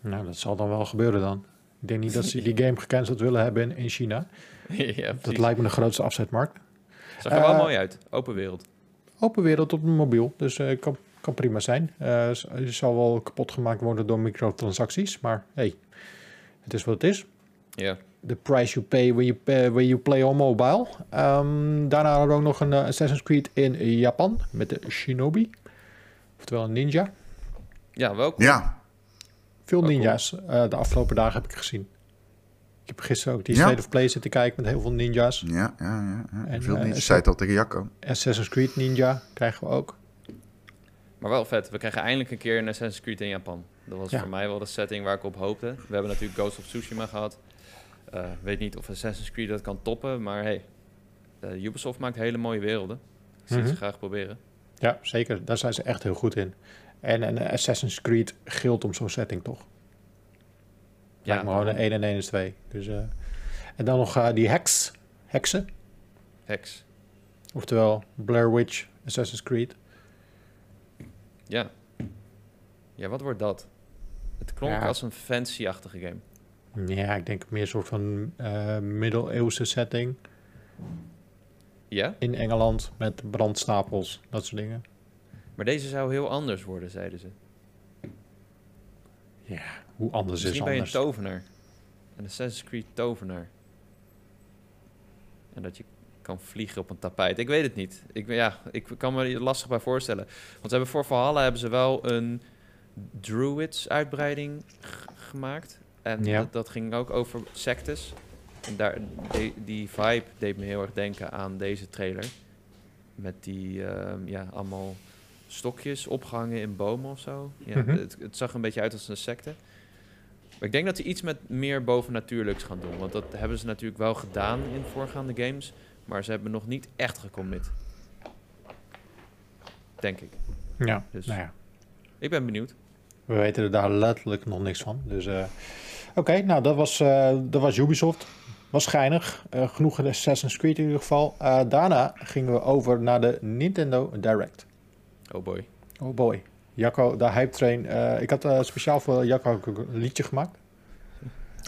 Nou, dat zal dan wel gebeuren dan. Ik denk niet dat ze die game gecanceld willen hebben in, in China. ja, Dat lijkt me de grootste afzetmarkt. Zag er wel Eh, mooi uit. Open wereld. Open wereld op mobiel, dus eh, kan, kan prima zijn. Eh, het zal wel kapot gemaakt worden door microtransacties, maar hey, het is wat het is. Ja. The price you pay when you, pay, when you play on mobile. Ehm, daarna hadden we ook nog een eh, Assassin's Creed in Japan met de Shinobi. Oftewel een ninja. Ja, wel cool. Ja, Veel ninja's eh, de afgelopen dagen heb ik gezien. Ik heb gisteren ook die Ja. State of Play zitten kijken met heel veel ninja's. ja, ja. ja, ja. En, Veel eh, niet. is zei het al tegen Jacco. Assassin's Creed Ninja krijgen we ook. Maar wel vet. We krijgen eindelijk een keer een Assassin's Creed in Japan. Dat was Ja. voor mij wel de setting waar ik op hoopte. We hebben natuurlijk Ghost of Tsushima gehad. Eh weet niet of Assassin's Creed dat kan toppen, maar hey, eh, Ubisoft maakt hele mooie werelden. Mhm. ze graag proberen. Ja, zeker. Daar zijn ze echt heel goed in. En een Assassin's Creed gilt om zo'n setting, toch? Ja, maar gewoon een 1 en 1 is 2. Dus, eh, en dan nog eh, die Hex. Heksen. Hex. Oftewel Blair Witch, Assassin's Creed. Ja. Ja, wat wordt dat? Het klonk Ja. als een fancy-achtige game. Ja, ik denk meer een soort van eh middeleeuwse setting. Ja? In Engeland met brandstapels, dat soort dingen. Maar deze zou heel anders worden, zeiden ze. Ja, hoe anders is Misschien ben je een anders. tovenaar. Een Assassin's Creed tovenaar. En dat je kan vliegen op een tapijt. Ik weet het niet. Ik, ja, ik kan me er lastig bij voorstellen. Want ze hebben voor Valhalla hebben ze wel een Druids uitbreiding gemaakt. En Ja. dat, dat ging ook over sectes. En daar, die, die vibe deed me heel erg denken aan deze trailer. Met die, ehm, ja, allemaal stokjes opgehangen in bomen of zo. Ja, Mhm. het, het zag een beetje uit als een secte. Maar ik denk dat ze iets met meer bovennatuurlijks gaan doen. Want dat hebben ze natuurlijk wel gedaan in voorgaande games. Maar ze hebben nog niet echt gecommit. Denk ik. Ja, Dus- nou ja. Ik ben benieuwd. We weten er daar letterlijk nog niks van. Dus, eh, Oké, nou dat was, eh, dat was Ubisoft. Was schijnig. Eh, genoeg Assassin's Creed in ieder geval. Eh, daarna gingen we over naar de Nintendo Direct. Oh boy. Oh boy. Jacco, de hype train. eh, ik had eh, speciaal voor Jacco een liedje gemaakt.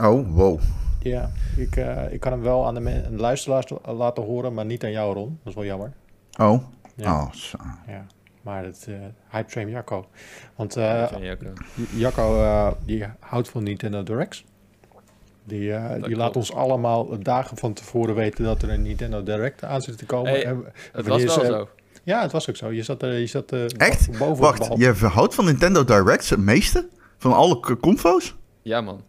Oh, wow. Ja, ik, eh, ik kan hem wel aan de, men- aan de luisteraars laten horen, maar niet aan jou, Ron. Dat is wel jammer. Oh. Ja, Oh, zo. ja. maar het uh, hype train Jacco. Want eh Jacco. Jacco, eh, die houdt van Nintendo Directs. Die, eh, die klopt. laat ons allemaal dagen van tevoren weten dat er een Nintendo Direct aan zit te komen. Hey, En- Het was wel ze- zo. Ja, het was ook zo. Je zat, er, je zat eh, Echt? bo- boven het Wacht, je houdt van Nintendo Directs het meeste? Van alle confo's? Ja, man.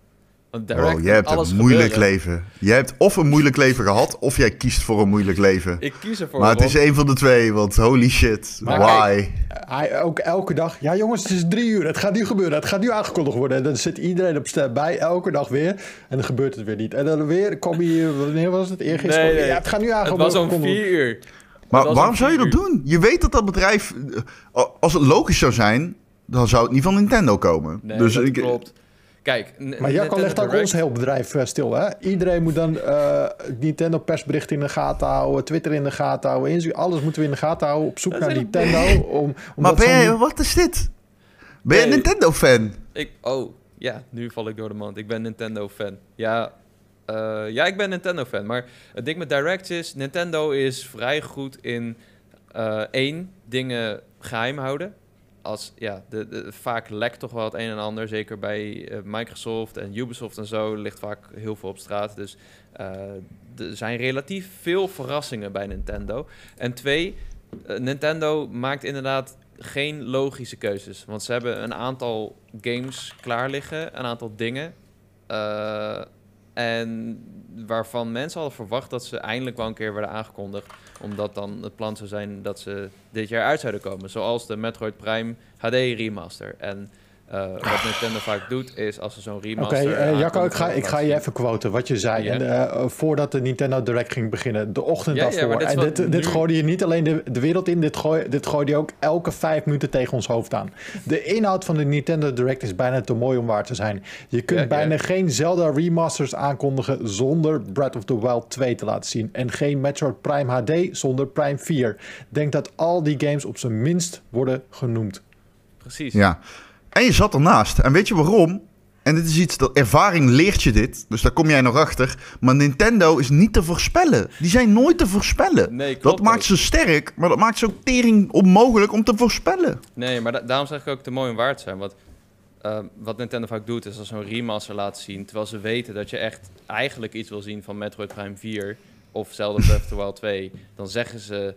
Want direct Oh, jij hebt alles een moeilijk gebeuren. leven. Jij hebt of een moeilijk leven gehad, of jij kiest voor een moeilijk leven. Ik kies ervoor. Maar het Rob. is één van de twee, want holy shit, Maar why? Hij ook elke dag. Ja, jongens, het is drie uur. Het gaat nu gebeuren. Het gaat nu aangekondigd worden. En dan zit iedereen op stem bij, elke dag weer. En dan gebeurt het weer niet. En dan weer kom je hier. Wanneer was het? Eergisteren. Nee, nee. Ja, het gaat nu Het aangekondigd was om worden. vier uur. Maar waarom zou je dat doen? Je weet dat dat bedrijf... eh, Als het logisch zou zijn, dan zou het niet van Nintendo komen. Nee, dus dat ik, klopt. Kijk, Maar Jacco Nintendo legt ook ons heel bedrijf eh, stil. Hè? Iedereen moet dan eh, Nintendo persberichten in de gaten houden, Twitter in de gaten houden, alles moeten we in de gaten houden op zoek Dat naar Nintendo. Om, Maar ben jij, wat is dit? Ben je een Nee. Nintendo-fan? Ik, oh, ja, nu val ik door de mand. Ik ben Nintendo-fan. Ja, eh, ja, ik ben Nintendo-fan. Maar het ding met Directs is, Nintendo is vrij goed in eh, één, dingen geheim houden. Als, ja, de, de- vaak lekt toch wel het een en ander. Zeker bij eh, Microsoft en Ubisoft en zo ligt vaak heel veel op straat. Dus er zijn relatief veel verrassingen bij Nintendo. En twee, Nintendo maakt inderdaad geen logische keuzes. Want ze hebben een aantal games klaar liggen, een aantal dingen. eh, en waarvan mensen hadden verwacht dat ze eindelijk wel een keer werden aangekondigd. Omdat dan het plan zou zijn dat ze dit jaar uit zouden komen. Zoals de Metroid Prime HD remaster. En eh, wat Nintendo vaak doet, is als ze zo'n Oké, remaster... eh, Jacco, ik ga, ik ga je even quoten wat je zei. En, eh, voordat de Nintendo Direct ging beginnen, de ochtend daarvoor. en dit, dit gooide je niet alleen de, de wereld in, dit, gooi, dit gooide je ook elke vijf minuten tegen ons hoofd aan. De inhoud van de Nintendo Direct is bijna te mooi om waar te zijn. Je kunt bijna geen Zelda remasters aankondigen zonder Breath of the Wild 2 te laten zien. En geen Metroid Prime HD zonder Prime 4. Denk dat al die games op zijn minst worden genoemd. Precies. Ja. En je zat ernaast. En weet je waarom? En dit is iets dat ervaring leert je dit. Dus daar kom jij nog achter. Maar Nintendo is niet te voorspellen. Die zijn nooit te voorspellen. Nee, klopt dat maakt ook. ze sterk, maar dat maakt ze ook tering onmogelijk om te voorspellen. Nee, maar da- daarom zeg ik ook te mooi om waar te zijn. Want eh, wat Nintendo vaak doet, is als ze een remaster laten zien... terwijl ze weten dat je echt eigenlijk iets wil zien van Metroid Prime 4... of Zelda Breath of the Wild 2... dan zeggen ze...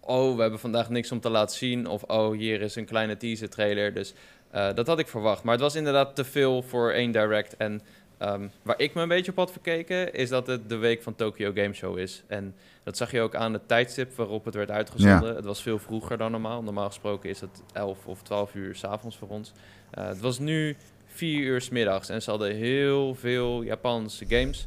oh, we hebben vandaag niks om te laten zien... of oh, hier is een kleine teaser trailer. Dus eh, dat had ik verwacht. Maar het was inderdaad te veel voor één direct. En ehm, waar ik me een beetje op had verkeken... is dat het de week van Tokyo Game Show is. En dat zag je ook aan het tijdstip waarop het werd uitgezonden. Het was veel vroeger dan normaal. Normaal gesproken is het 11 of 12 uur s'avonds voor ons. Eh, het was nu 4 uur 's middags en ze hadden heel veel Japanse games.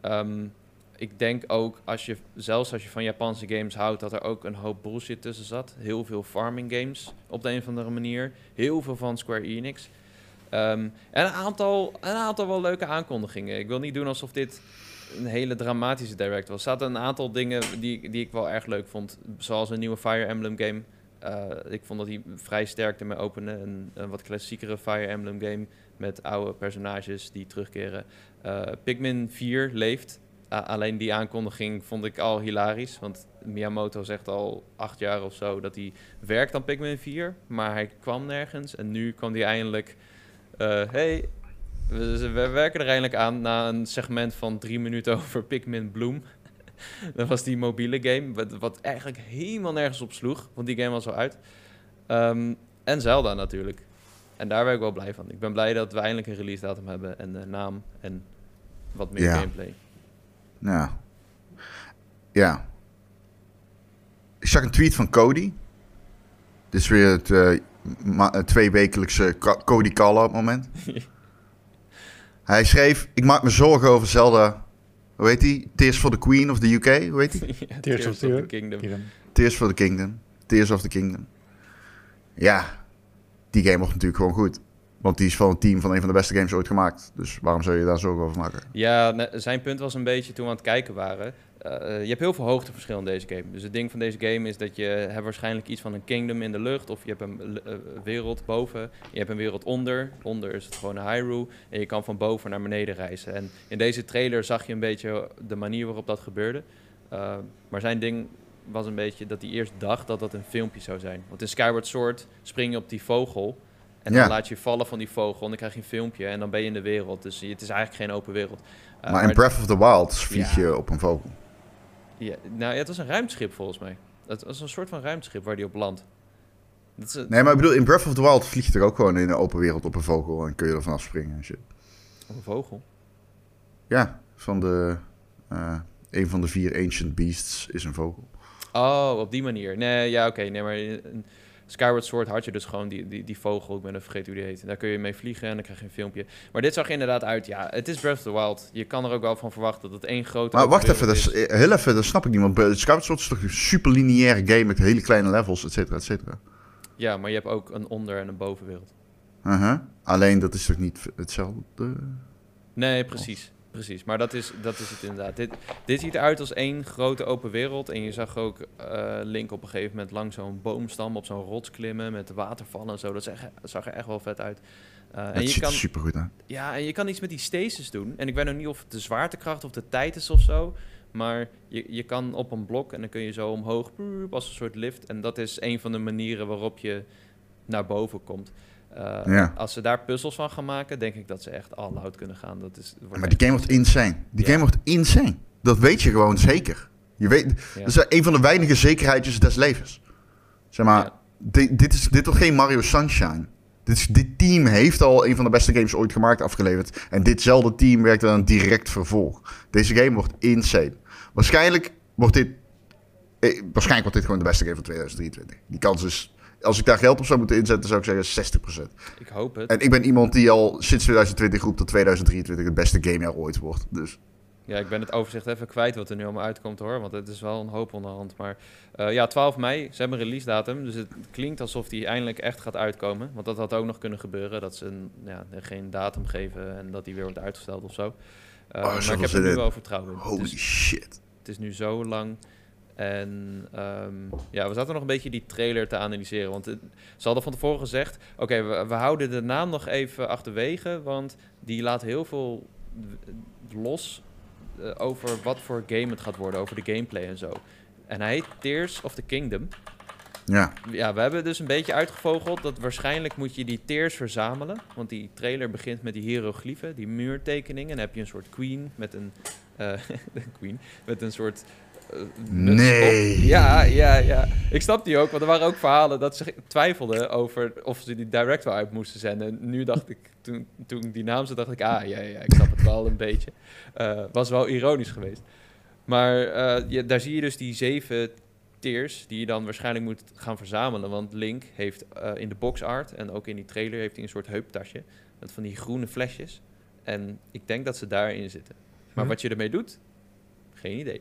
Ehm, ik denk ook, als je, zelfs als je van Japanse games houdt, dat er ook een hoop bullshit tussen zat. Heel veel farming games op de een of andere manier. Heel veel van Square Enix. Ehm, en een aantal, een aantal wel leuke aankondigingen. Ik wil niet doen alsof dit een hele dramatische direct was. Zaten een aantal dingen die, die ik wel erg leuk vond. Zoals een nieuwe Fire Emblem game. Eh, ik vond dat hij vrij sterk ermee opende. Een, een wat klassiekere Fire Emblem game met oude personages die terugkeren. Eh, Pikmin 4 leeft. Alleen die aankondiging vond ik al hilarisch. Want Miyamoto zegt al acht jaar of zo dat hij werkt aan Pikmin 4. Maar hij kwam nergens. En nu kwam hij eindelijk... eh, hey, we, we werken er eindelijk aan na een segment van drie minuten over Pikmin Bloom. dat was die mobiele game, wat, wat eigenlijk helemaal nergens op sloeg, want die game was al uit. Ehm, en Zelda natuurlijk. En daar ben ik wel blij van. Ik ben blij dat we eindelijk een release datum hebben en een naam en wat meer Ja. gameplay. Ja. Ja. Ik zag een tweet van Cody. Dit is weer het eh, tweewekelijkse Ka- Cody Call-out moment. Hij schreef, ik maak me zorgen over Zelda. Hoe heet die? Tears for the Queen of the UK? Hoe heet die? Ja, Tears of the- Kingdom. Tears for the Kingdom. Tears of the Kingdom. Ja, die game wordt natuurlijk gewoon goed. Want die is van het team van een van de beste games ooit gemaakt. Dus waarom zou je daar zorgen over maken? Ja, zijn punt was een beetje toen we aan het kijken waren. eh, je hebt heel veel hoogteverschil in deze game. Dus het ding van deze game is dat je hebt waarschijnlijk iets van een kingdom in de lucht. Of je hebt een eh, wereld boven. Je hebt een wereld onder. Onder is het gewoon een Hyrule. En je kan van boven naar beneden reizen. En in deze trailer zag je een beetje de manier waarop dat gebeurde. Eh, maar zijn ding was een beetje dat hij eerst dacht dat dat een filmpje zou zijn. Want in Skyward Sword spring je op die vogel. En dan Ja. laat je vallen van die vogel. En dan krijg je een filmpje. En dan ben je in de wereld. Dus het is eigenlijk geen open wereld. Eh, maar in Breath of the Wild vlieg Ja. je op een vogel. ja, nou ja, het was een ruimteschip volgens mij. Het was een soort van ruimteschip waar die op landt. Dat is, een- Nee, maar ik bedoel, in Breath of the Wild vlieg je er ook gewoon in de open wereld op een vogel. En kun je er vanaf springen en shit. een vogel. Ja, van de... eh, een van de vier ancient beasts is een vogel. Oh, op die manier. Nee, ja, oké. nee, maar in Skyward Sword had je dus gewoon die, die, die vogel. Ik ben even vergeten hoe die heet. Daar kun je mee vliegen en dan krijg je een filmpje. Maar dit zag er inderdaad uit. Ja, het is Breath of the Wild. Je kan er ook wel van verwachten dat het één grote... Maar wacht even, dat is, eh, heel even, dat snap ik niet. Want Skyward Sword is toch een super lineaire game met hele kleine levels, et cetera, et cetera. Ja, maar je hebt ook een onder- en een bovenwereld. Uh-huh. Alleen dat is toch niet hetzelfde? Nee, precies. Precies, maar dat is, dat is het inderdaad. Dit, dit ziet eruit als één grote open wereld. En je zag ook eh, Link op een gegeven moment langs zo'n boomstam op zo'n rots klimmen met watervallen en zo. Dat zag, zag er echt wel vet uit. Uh, en je ziet kan, er super goed uit. ja, en je kan iets met die stasis doen. En ik weet nog niet of het de zwaartekracht of de tijd is of zo. Maar je, je kan op een blok en dan kun je zo omhoog als een soort lift. En dat is een van de manieren waarop je naar boven komt. Uh, Ja. Als ze daar puzzels van gaan maken, denk ik dat ze echt all out kunnen gaan. Dat is, Maar die game wordt insane. Die Ja. game wordt insane. Dat weet je gewoon zeker. Je weet, Ja. Dat is een van de weinige zekerheidjes des levens. Zeg maar, Ja. di- dit, is, dit wordt geen Mario Sunshine. Dit, is, dit team heeft al een van de beste games ooit gemaakt afgeleverd. En ditzelfde team werkt aan een direct vervolg. Deze game wordt insane. Waarschijnlijk wordt dit... Eh, waarschijnlijk wordt dit gewoon de beste game van 2023. Die kans is... Als ik daar geld op zou moeten inzetten, zou ik zeggen 60%. Ik hoop het. En ik ben iemand die al sinds 2020 roept dat 2023 het beste gamejaar ooit wordt. Dus Ja, ik ben het overzicht even kwijt wat er nu allemaal uitkomt hoor. Want het is wel een hoop onderhand. Maar eh, ja, 12 mei, ze hebben een release datum. Dus het klinkt alsof die eindelijk echt gaat uitkomen. Want dat had ook nog kunnen gebeuren. Dat ze een, ja, geen datum geven en dat die weer wordt uitgesteld of zo. Eh, maar zoveel ik heb er nu wel vertrouwen in. holy shit. het is nu zo lang. En ehm, ja, we zaten nog een beetje die trailer te analyseren. Want het- ze hadden van tevoren gezegd: Oké, we, we houden de naam nog even achterwege. Want die laat heel veel los eh, over wat voor game het gaat worden. Over de gameplay en zo. En hij heet Tears of the Kingdom. Ja, Ja, we hebben dus een beetje uitgevogeld dat waarschijnlijk moet je die tears verzamelen. Want die trailer begint met die hieroglyphen, die muurtekeningen. En dan heb je een soort queen met een... een queen met een soort... Nee. op. Ja, ja, ja. Ik snap die ook, want er waren ook verhalen dat ze twijfelden over of ze die direct wel uit moesten zenden. En nu dacht ik, toen, toen die naam zag, dacht ik, ah, ja, ja, ik snap het wel een beetje. Eh, was wel ironisch geweest. Maar je, daar zie je dus die zeven tiers die je dan waarschijnlijk moet gaan verzamelen. Want Link heeft eh, in de box art en ook in die trailer heeft hij een soort heuptasje met van die groene flesjes. En ik denk dat ze daarin zitten. Maar Hm. wat je ermee doet, geen idee.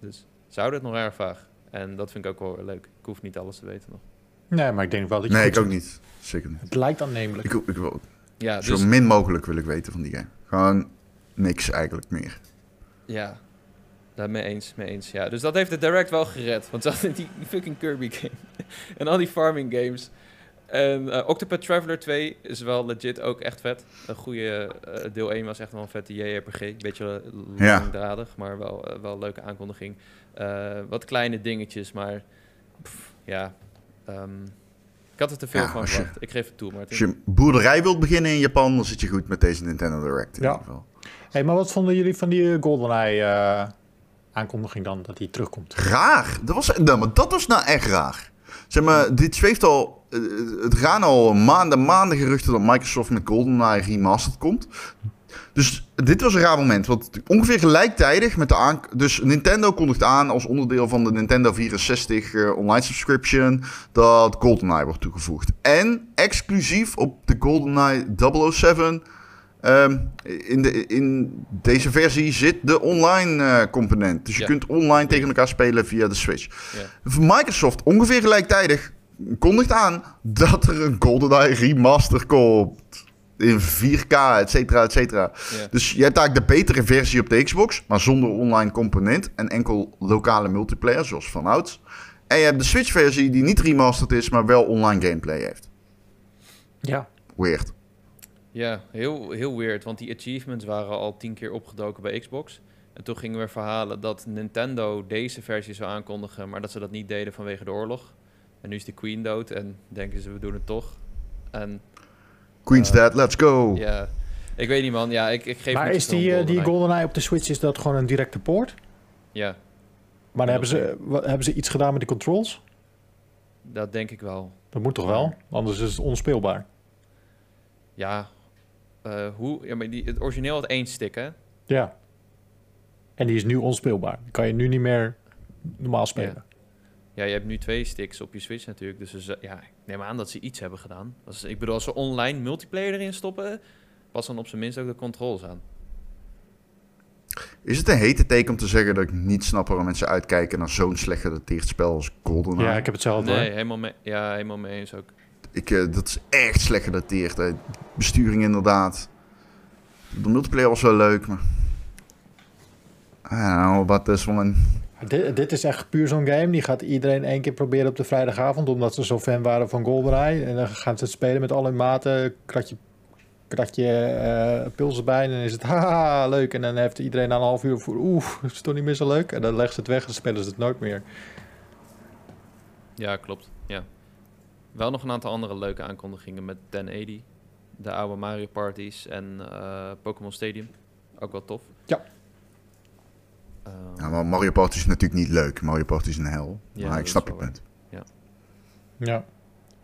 Dus zou het nog erg vaag. En dat vind ik ook wel leuk. Ik hoef niet alles te weten nog. Nee, maar ik denk wel dat je nee, ik ook niet. Zeker niet. Het lijkt aannemelijk. Ik, ik wil Ja, zo dus min mogelijk wil ik weten van die game. Gewoon niks eigenlijk meer. ja. Daar mee eens, mee eens. Ja, dus dat heeft de direct wel gered. Want ze hadden die fucking Kirby game. en al die farming games. En eh Octopath Traveler 2 is wel legit ook echt vet. Een goede eh, deel 1 was echt wel een vette JRPG. Beetje eh, Ja. langdradig, maar wel, eh, wel een leuke aankondiging. Eh, wat kleine dingetjes, maar pff, ja. ehm, ik had er te veel Ja, van als je- verwacht. Ik geef het toe, maar Als je boerderij wilt beginnen in Japan, dan zit je goed met deze Nintendo Direct in Ja. ieder geval. Hey, maar wat vonden jullie van die GoldenEye eh, aankondiging dan, dat die terugkomt? Raar. Dat was, nou, maar dat was nou echt raar. Zeg maar, dit zweeft al... het gaan al maanden, maanden geruchten dat Microsoft met GoldenEye Remastered komt. Dus dit was een raar moment. Want ongeveer gelijktijdig met de aan... Dus Nintendo kondigt aan als onderdeel van de Nintendo 64 eh, online subscription... dat GoldenEye wordt toegevoegd. En exclusief op de GoldenEye 007... ehm, in, de, in deze versie zit de online eh, component. Dus je Ja. kunt online tegen elkaar spelen via de Switch. ja. Microsoft ongeveer gelijktijdig kondigt aan dat er een GoldenEye remaster komt. In 4K, et cetera, et cetera. Dus je hebt eigenlijk de betere versie op de Xbox, maar zonder online component en enkel lokale multiplayer, zoals vanouds. En je hebt de Switch-versie die niet remastered is, maar wel online gameplay heeft. Ja. Weird. Ja, heel, heel weird, want die achievements waren al tien keer opgedoken bij Xbox. En toen gingen we verhalen dat Nintendo deze versie zou aankondigen, maar dat ze dat niet deden vanwege de oorlog. En nu is de Queen dood en denken ze, we doen het toch. En Queen's Eh, Dead, let's go. ja, ik weet niet man, ja, ik, ik geef Maar niet is die, om eh, die GoldenEye. GoldenEye op de Switch, is dat gewoon een directe poort? Ja, Maar hebben ze, wat, hebben ze iets gedaan met de controls? dat denk ik wel. Dat moet toch wel? Anders is het onspeelbaar. Ja, eh, hoe, ja maar die, het origineel had één stick hè? Ja. En die is nu onspeelbaar. Die kan je nu niet meer normaal spelen. Ja, je hebt nu twee sticks op je Switch natuurlijk. Dus ze- ja, ik neem aan dat ze iets hebben gedaan. Als, ik bedoel, als ze online multiplayer erin stoppen, pas dan op zijn minst ook de controls aan. Is het een hete teken om te zeggen dat ik niet snap waarom mensen uitkijken naar zo'n slecht gedateerd spel als GoldenEye? Ja, ik heb hetzelfde. Nee, hoor. helemaal mee, ja, helemaal mee eens ook. Ik, eh, dat is echt slecht gedateerd. Hè. Besturing inderdaad. De multiplayer was wel leuk, maar... I don't know about this one. Dit, dit is echt puur zo'n game. Die gaat iedereen één keer proberen op de vrijdagavond. Omdat ze zo fan waren van GoldenEye. En dan gaan ze het spelen met alle maten. Kratje, kratje eh pils erbij. En dan is het haha leuk. En dan heeft iedereen na een half uur voor... Oeh, is het toch niet meer zo leuk? En dan leggen ze het weg en spelen ze het nooit meer. Ja, klopt. Ja. Wel nog een aantal andere leuke aankondigingen met 1080. De oude Mario Parties en eh, Pokémon Stadium. Ook wel tof. Ja. Ehm, Ja, maar Mario Party is natuurlijk niet leuk. Mario Party is een hel. Ja, maar ik snap je punt. Ja.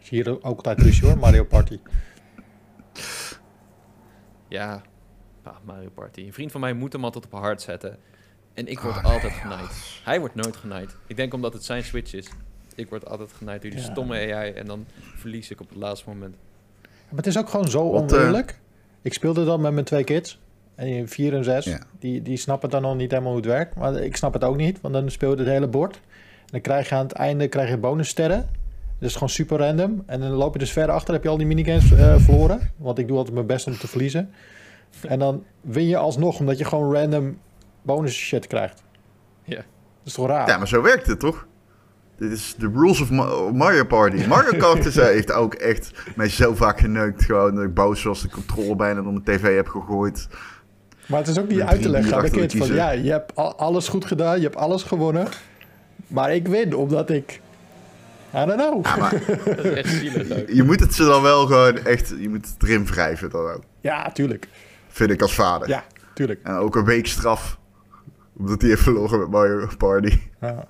Is hier ook altijd ruzie hoor, Mario Party. Ja, ah, Mario Party. Een vriend van mij moet hem altijd op hard zetten. En ik word Oh, altijd genaaid. Hij wordt nooit genaaid. Ik denk omdat het zijn Switch is. Ik word altijd genaaid door die Ja. stomme AI en dan verlies ik op het laatste moment. Maar het is ook gewoon zo Wat, eh, oneerlijk. Ik speelde dan met mijn twee kids. En vier en zes. Ja. Die, die snappen dan nog niet helemaal hoe het werkt. Maar ik snap het ook niet. Want dan speel je het hele bord. En dan krijg je aan het einde krijg je bonussterren. Dat is gewoon super random. En dan loop je dus verder achter. heb je al die minigames eh, verloren. Want ik doe altijd mijn best om te verliezen. En dan win je alsnog. Omdat je gewoon random bonus shit krijgt. Ja. Dat is toch raar? Ja, maar zo werkt het toch? Dit is de rules of Ma- Mario Party. Mario Kart is, heeft ook echt mij zo vaak geneukt. Gewoon dat ik boos was, de controle bijna door mijn tv heb gegooid. Maar het is ook niet uit te leggen aan de kind van ja, je hebt al- alles goed gedaan, je hebt alles gewonnen. Maar ik win omdat ik. I don't know. Ja, maar Dat is echt zielig ook. je moet het ze dan wel gewoon echt... Je moet het erin wrijven dan ook. Ja, tuurlijk. Vind ik als vader. Ja, tuurlijk. En ook een week straf. Omdat hij heeft verloren met Mario Party. Ja.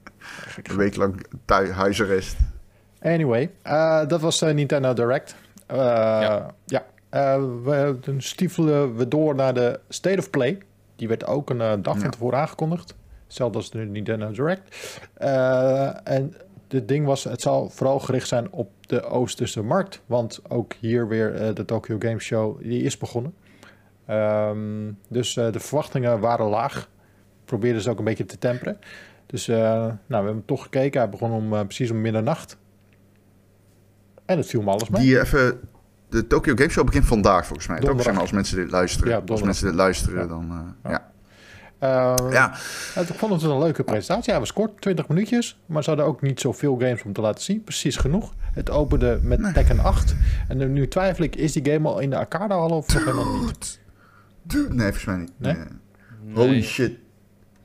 Een week lang thuis, huisarrest. Anyway, eh, dat was eh, Nintendo Direct. Eh, ja. Ja. Eh, we, stiefelen we door naar de State of Play. Die werd ook een eh, dag van Ja. tevoren aangekondigd. Hetzelfde als de Nintendo Direct. Eh, en het ding was, het zal vooral gericht zijn op de Oosterse markt. Want ook hier weer eh, de Tokyo Game Show, die is begonnen. Ehm, dus eh, de verwachtingen waren laag. Probeerden ze ook een beetje te temperen. Dus eh, nou, we hebben toch gekeken. Hij begon om, eh, precies om middernacht. En het viel me alles mee. Die even... De Tokyo Game Show begint vandaag volgens mij. Toch? Donderdag. Zeg maar, als mensen dit luisteren. Ja, als mensen dit luisteren, Ja. dan... eh, Ja. ja. Eh, Ja. het- Ik vond het een leuke presentatie. Hij was kort, 20 minuutjes. Maar ze hadden ook niet zoveel games om te laten zien. Precies genoeg. Het opende met Nee. Tekken 8. En nu- twijfel ik, is die game al in de arcade al of nog helemaal niet? Dude, nee, volgens mij niet. Nee? Holy shit.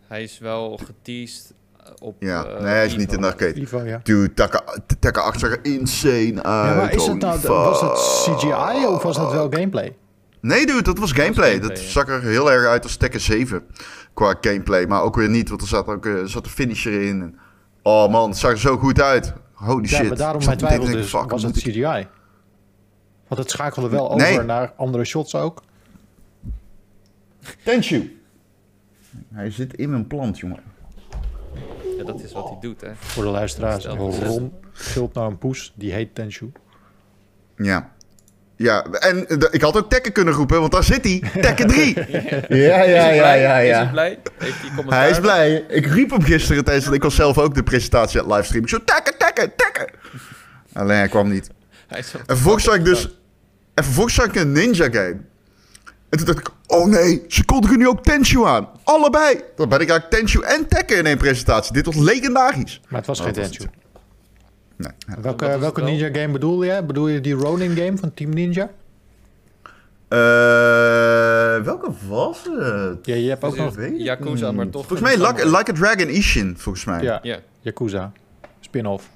Hij is wel geteased op. Ja, eh, nee, hij is niet in de arcade. Ivo, ja. Dude, Tekken, Tekken 8 zag er insane uit. ja maar is het nou, was het CGI of was dat wel gameplay? Nee, dude, dat was gameplay. gameplay, dat ja. zag er heel erg uit als Tekken 7 qua gameplay. Maar ook weer niet, want er zat ook eh, er zat een finisher in. En- Oh man, het zag er zo goed uit. Holy Ja, shit. maar daarom Ik mijn twijfel dus, was het ik- CGI? Want het schakelde wel Nee. over naar andere shots ook. Tenshu. Hij zit in mijn plant, jongen. Ja, dat is wat hij doet, hè. Voor de luisteraars. Ron gilt naar een poes. Die heet Tenshu. Ja. Ja, en ik had ook Tekken kunnen roepen, want daar zit hij. Tekken 3. ja, ja, ja, blij? ja, Is hij ja. blij? Heeft hij commentaar? Hij is blij. Ik riep hem gisteren tijdens, want ik was zelf ook de presentatie aan het livestreamen. Ik zo, Tekken, Tekken, Tekken. Alleen hij kwam niet. Hij is En vervolgens zag ik dus... En vervolgens zag ik een ninja game. En toen dacht ik, oh nee, ze kondigen nu ook Tenshu aan. Allebei. Dan ben ik eigenlijk Tenshu en Tekken in één presentatie. Dit was legendarisch. Maar het was Oh, geen was Tenshu. Nee. ja. Welke, welke wel? ninja game bedoel je? Bedoel je die Ronin game van Team Ninja? Eh, welke was het? Ja, je hebt ook nog... Yakuza, maar toch Volgens mij like, a Dragon Ishin, volgens mij. Ja, Ja, Yakuza. Spin-off.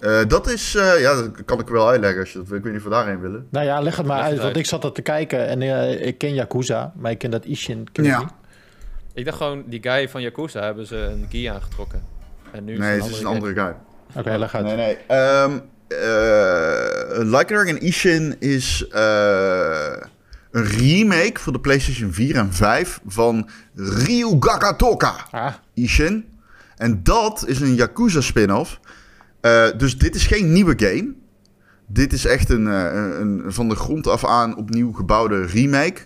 Eh, dat is, eh, ja, dat kan ik wel uitleggen als je dat wil. Ik weet niet of we daarheen willen. Nou ja, leg het maar Leg uit, het want uit. ik zat er te kijken en eh, ik ken Yakuza, maar ik ken dat Ishin ken Ja. niet. ik dacht gewoon, die guy van Yakuza hebben ze een gi aangetrokken. En nu Nee, het het is een andere guy. Oké, leg uit. Nee, nee. Ehm eh, like Dragon Ishin is eh, een remake voor de PlayStation 4 en 5 van Ryugaka Toka Ah, Ishin. En dat is een Yakuza spin-off. Eh, dus dit is geen nieuwe game. Dit is echt een, eh, een, een van de grond af aan opnieuw gebouwde remake.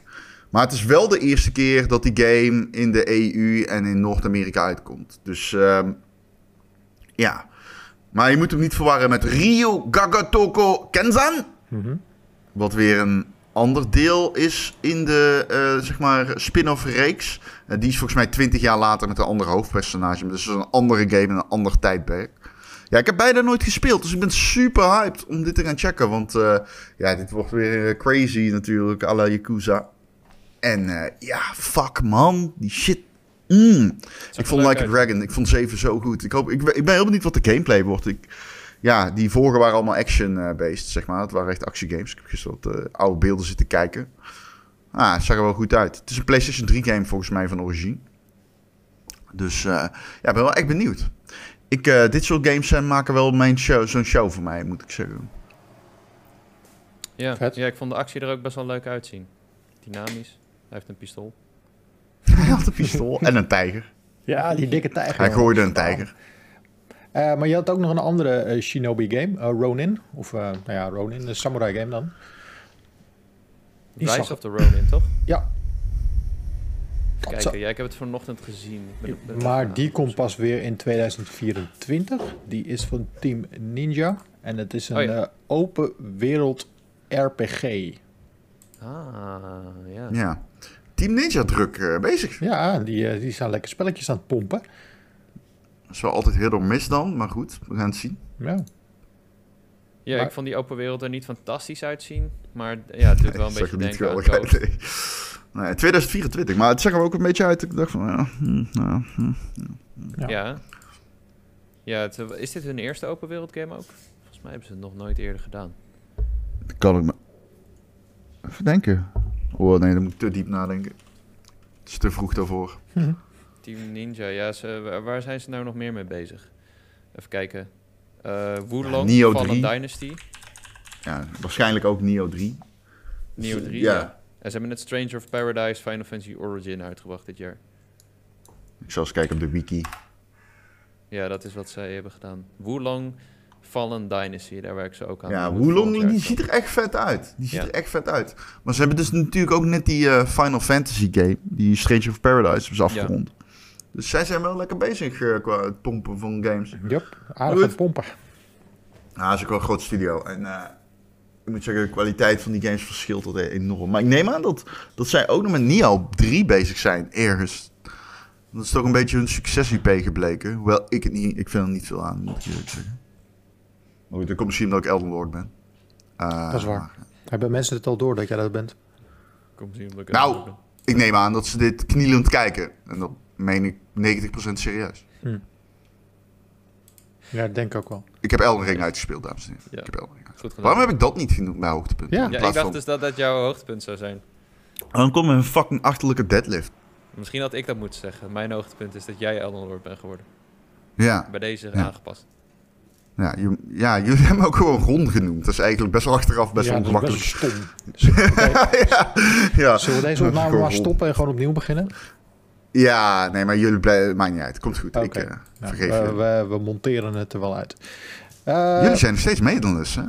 Maar het is wel de eerste keer dat die game in de EU en in Noord-Amerika uitkomt. Dus ehm, ja. Maar je moet hem niet verwarren met Ryu Gagatoko Kenzan. Mhm. Wat weer een ander deel is in de eh, zeg maar spin-off reeks. Die is volgens mij 20 jaar later met een ander hoofdpersonage. Dus is een andere game in een ander tijdperk. Ja, ik heb beide nooit gespeeld, dus ik ben super hyped om dit te gaan checken. Want eh, ja, dit wordt weer eh, crazy natuurlijk, à la Yakuza. En eh, ja, fuck man, die shit. Mm. Ik vond Like a. Dragon, ik vond 7 zo goed. Ik, hoop, ik, ben- ik ben heel benieuwd wat de gameplay wordt. Ik, ja, die vorige waren allemaal action-based, zeg maar. Het waren echt actiegames. Ik heb gisteren wat oude beelden zitten kijken. Ah, het zag er wel goed uit. Het is een PlayStation 3 game volgens mij van origine. Dus ja, ik ben wel echt benieuwd. Ik, eh, dit soort games eh, maken wel mijn show, zo'n show voor mij, moet ik zeggen. Ja. Vet. ja, ik vond de actie er ook best wel leuk uitzien. Dynamisch. Hij heeft een pistool. Hij had een pistool en een tijger. Ja, die dikke tijger. Hij gooide een tijger. Eh, maar je had ook nog een andere eh, Shinobi game, eh, Ronin. Of, eh, nou ja, Ronin, een samurai game dan. Die Rise zag- of the Ronin, toch? Ja. Kijken, Zo- ja, ik heb het vanochtend gezien. Ik ben- ben- Maar ja, die komt pas weer in 2024. Die is van Team Ninja. En het is een Oh ja. eh, open wereld RPG. Ah, ja. Ja. Team Ninja druk eh, bezig. Ja, die, eh, die zijn lekker spelletjes aan het pompen. Dat is wel altijd heel door mis dan, maar goed, we gaan het zien. Ja. Ja, Maar- ik vond die open wereld er niet fantastisch uitzien. Maar ja, het doet wel een beetje denken aan nee. Nee, 2024, maar het zag er ook een beetje uit. Ik dacht van, ja, hm, ja, hm. Ja. Ja. Ja, het, is dit hun eerste open wereld game ook? Volgens mij hebben ze het nog nooit eerder gedaan. Dat kan ik me... Even denken. Oh nee, dan moet ik te diep nadenken. Het is te vroeg daarvoor. Team Ninja, ja, ze, waar- zijn ze nou nog meer mee bezig? Even kijken. Eh Wulong, Fallen 3. Dynasty, Ja, waarschijnlijk ook Neo 3. Neo 3, Ja. ja. En ze hebben net Stranger of Paradise Final Fantasy Origin uitgebracht dit jaar. Ik zal eens kijken op de wiki. Ja, dat is wat zij hebben gedaan. Wulong, Fallen Dynasty, daar werken ze ook aan. Ja, Wulong, die jaar ziet er echt vet uit. Die ziet Ja. er echt vet uit. Maar ze hebben dus natuurlijk ook net die eh, Final Fantasy game, die Stranger of Paradise, hebben ze afgerond. Dus zij zijn wel lekker bezig eh, qua het pompen van games. Yep, aardig Goed. aan het pompen. Nou, dat is ook wel een groot studio. En eh, ik moet zeggen, de kwaliteit van die games verschilt tot enorm. Maar ik neem aan dat, dat zij ook nog met Nio 3 bezig zijn, ergens. Dat is toch een beetje hun succes-IP gebleken. Hoewel ik het niet, ik vind er niet veel aan, moet ik eerlijk zeggen. Maar goed, dat komt misschien omdat ik Elden Lord ben. Eh, Dat is waar. Hebben mensen het al door dat jij dat bent? Komt zien omdat ik Nou. ben. Ik neem aan dat ze dit knielend kijken. En dat meen ik 90% serieus. Ja, dat denk ik ook wel. Ik heb Elden Ring uitgespeeld, dames en heren. Ja. Ik heb Elden Ring uitgespeeld. Goed gedaan. Waarom heb ik dat niet genoemd bij hoogtepunt? Ja. Ja, ik dacht van- dus dat dat jouw hoogtepunt zou zijn. Dan komt een fucking achterlijke deadlift. Misschien had ik dat moeten zeggen. Mijn hoogtepunt is dat jij Elden Lord bent geworden. Ja. Bij deze Ja. aangepast. Ja, je- ja, jullie hebben me ook gewoon Ron genoemd. Dat is eigenlijk best wel achteraf best ja, ongemakkelijk. best stom. Ja, ja. Zullen we deze opname maar stoppen en gewoon opnieuw beginnen? Ja, nee, maar jullie blijven... Maakt niet uit. Komt goed. Ik eh, Nou, vergeef we, je. we, we monteren het er wel uit. Eh, jullie zijn nog steeds medelers, hè?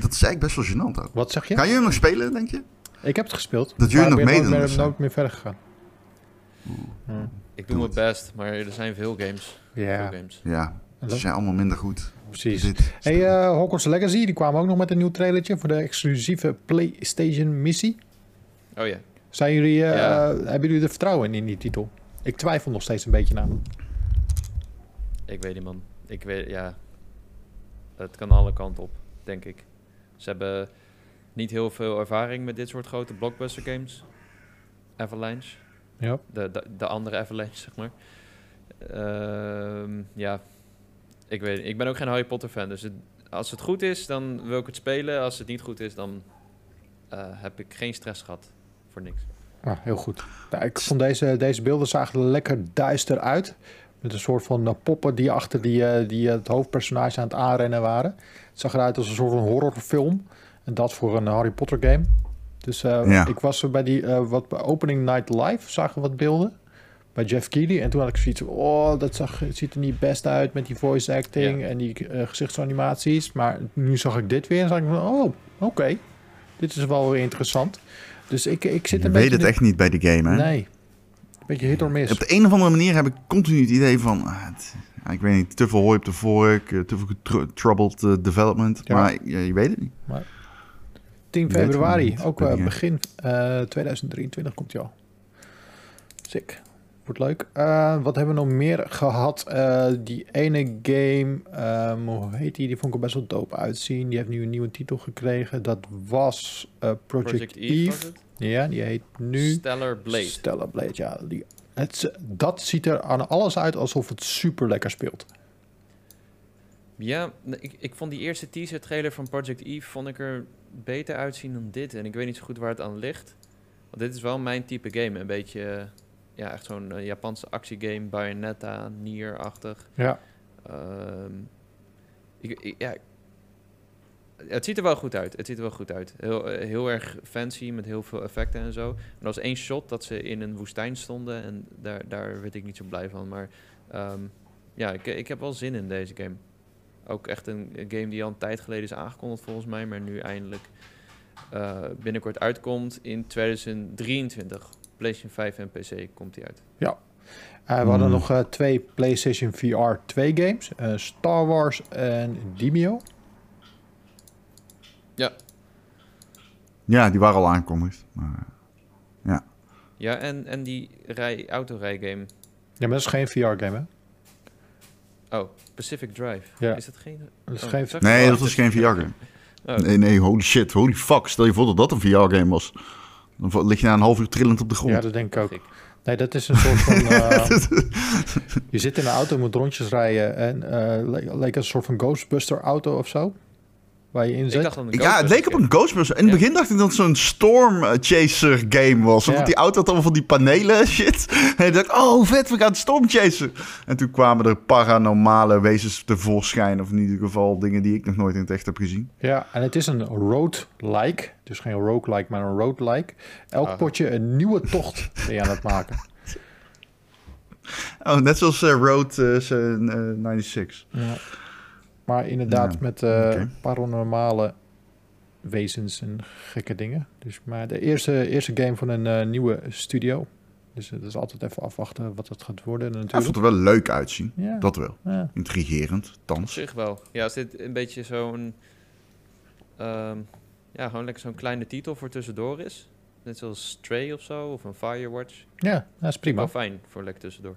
Dat is eigenlijk best wel gênant ook. Wat zeg je? Gaan jullie hem nog spelen, denk je? Ik heb het gespeeld. Dat jullie nog ik ben nooit meedoen meer- of zo? nooit meer verder gegaan. Ik doe mijn best, maar er zijn veel games. Ja, Veel games. Ja, ze dat- zijn allemaal minder goed. precies. Dit. Hey, eh Hogwarts Legacy, die kwamen ook nog met een nieuw trailertje voor de exclusieve PlayStation missie. Oh ja. Zijn jullie, eh, Ja. hebben jullie er vertrouwen in, in die titel? Ik twijfel nog steeds een beetje aan. Ik weet niet, man. Ik weet, ja. Het kan alle kanten op, denk ik. Ze hebben niet heel veel ervaring met dit soort grote blockbuster games. Avalanche. Ja. De, de, de andere Avalanche, zeg maar. Ehm, ja. Ik weet Ik ben ook geen Harry Potter fan. Dus het- als het goed is, dan wil ik het spelen. Als het niet goed is, dan eh, heb ik geen stress gehad. Voor niks. Ah, heel goed. Nou, ik vond deze, deze beelden zagen er lekker duister uit. Met een soort van eh, poppen die achter die, eh, die het hoofdpersonage aan het aanrennen waren. Het zag eruit als een soort van horrorfilm. En dat voor een Harry Potter game. Dus eh, Ja. ik was er bij die eh, wat opening night live, zagen wat beelden. bij Jeff Keighley. En toen had ik zoiets van, oh, dat zag, het ziet er niet best uit met die voice acting Ja. en die eh, gezichtsanimaties. Maar nu zag ik dit weer en zag ik van, oh, oké. Dit is wel weer interessant. Dus ik, ik zit Je een weet beetje... het echt niet bij de game, hè? Nee. Een beetje hit or miss. Op de een of andere manier heb ik continu het idee van... ah, het- ik weet niet, te veel hooi op de vork, eh, te veel troubled eh, development. Ja. Maar ja, je weet het niet. 10 weet het februari, niet. ook eh, begin eh 2023 komt hij al. Sick. Wordt leuk. Eh, wat hebben we nog meer gehad? Eh, die ene game, ehm, hoe heet die? Die vond ik er best wel dope uitzien. Die heeft nu een nieuwe titel gekregen. Dat was eh, Project, Project Eve. Eve was het? Ja, die heet nu Stellar Blade. Stellar Blade. Ja, die, het, dat ziet er aan alles uit alsof het super lekker speelt. Ja, ik, ik vond die eerste teaser trailer van Project Eve vond ik er beter uitzien dan dit. En ik weet niet zo goed waar het aan ligt. Want dit is wel mijn type game. Een beetje, eh, ja, echt zo'n eh, Japanse actiegame, Bayonetta, Nier-achtig. Ja. Ehm, ik, ik- ja, het ziet er wel goed uit. Het ziet er wel goed uit. Heel, eh, heel erg fancy met heel veel effecten en zo. Er was één shot dat ze in een woestijn stonden en daar, daar werd ik niet zo blij van. Maar ehm, ja, ik, ik heb wel zin in deze game. Ook echt een, game die al een tijd geleden is aangekondigd volgens mij, maar nu eindelijk eh, binnenkort uitkomt in 2023. PlayStation 5 en PC komt die uit. Eh, we hadden Hmm. nog twee PlayStation VR 2 games. eh, Star Wars en Demio. Ja, die waren al aangekondigd. Maar, Ja, en, en die rij, autorijgame. Ja, maar dat is geen VR-game, hè? Oh, Pacific Drive. Ja. Is dat geen... Dat is oh, geen... nee, dat was geen VR-game. Oh, Nee, nee, holy shit, holy fuck. Stel je voor dat dat een VR-game was. Dan lig je na een half uur trillend op de grond. Ja, dat denk ik ook. Nee, dat is een soort van... eh, je zit in een auto, moet rondjes rijden. En eh le- leek een soort van Ghostbuster-auto of zo. Waar je in Ik zit. dacht dan een Ja, het leek op een Ghostbusters. In het Ja. begin dacht ik dat het zo'n Storm Chaser game was. Ja. Want die auto had allemaal van die panelen shit. En ik dacht, oh vet, we gaan Storm Chaser. En toen kwamen er paranormale wezens tevoorschijn. Of in ieder geval dingen die ik nog nooit in het echt heb gezien. Ja, en het is een road-like. Dus geen roguelike, maar een road-like. Elk Aha. potje een nieuwe tocht ben je aan het maken. Oh, net zoals eh, Road eh, eh, 96. Ja. Maar inderdaad Ja, met eh, paranormale wezens en gekke dingen. Dus, maar de eerste, eerste game van een eh, nieuwe studio. Dus het is altijd even afwachten wat het gaat worden Hij natuurlijk. vond er wel leuk uitzien. Ja, Dat wel. ja. Intrigerend, Op thans. zich wel. Ja, als dit een beetje zo'n... ehm, ja, gewoon lekker zo'n kleine titel voor tussendoor is. Net zoals Stray of zo, of een Firewatch. ja, dat is prima. Wel fijn voor lekker tussendoor.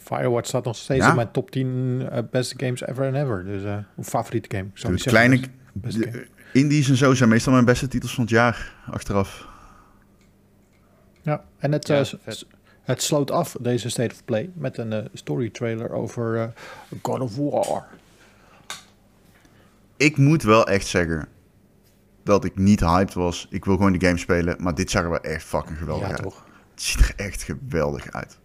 Firewatch staat nog steeds Ja. in mijn top 10 eh, beste games ever and ever. Dus eh of favoriete game. Ik zou De niet zeggen kleine game. indies en zo zijn meestal mijn beste titels van het jaar. Achteraf. Ja, en het, Ja, eh, het sloot af, deze State of Play, met een eh, story trailer over eh, God of War. Ik moet wel echt zeggen dat ik niet hyped was. Ik wil gewoon de game spelen, maar dit zag er wel echt fucking geweldig ja, uit. toch? Het ziet er echt geweldig uit.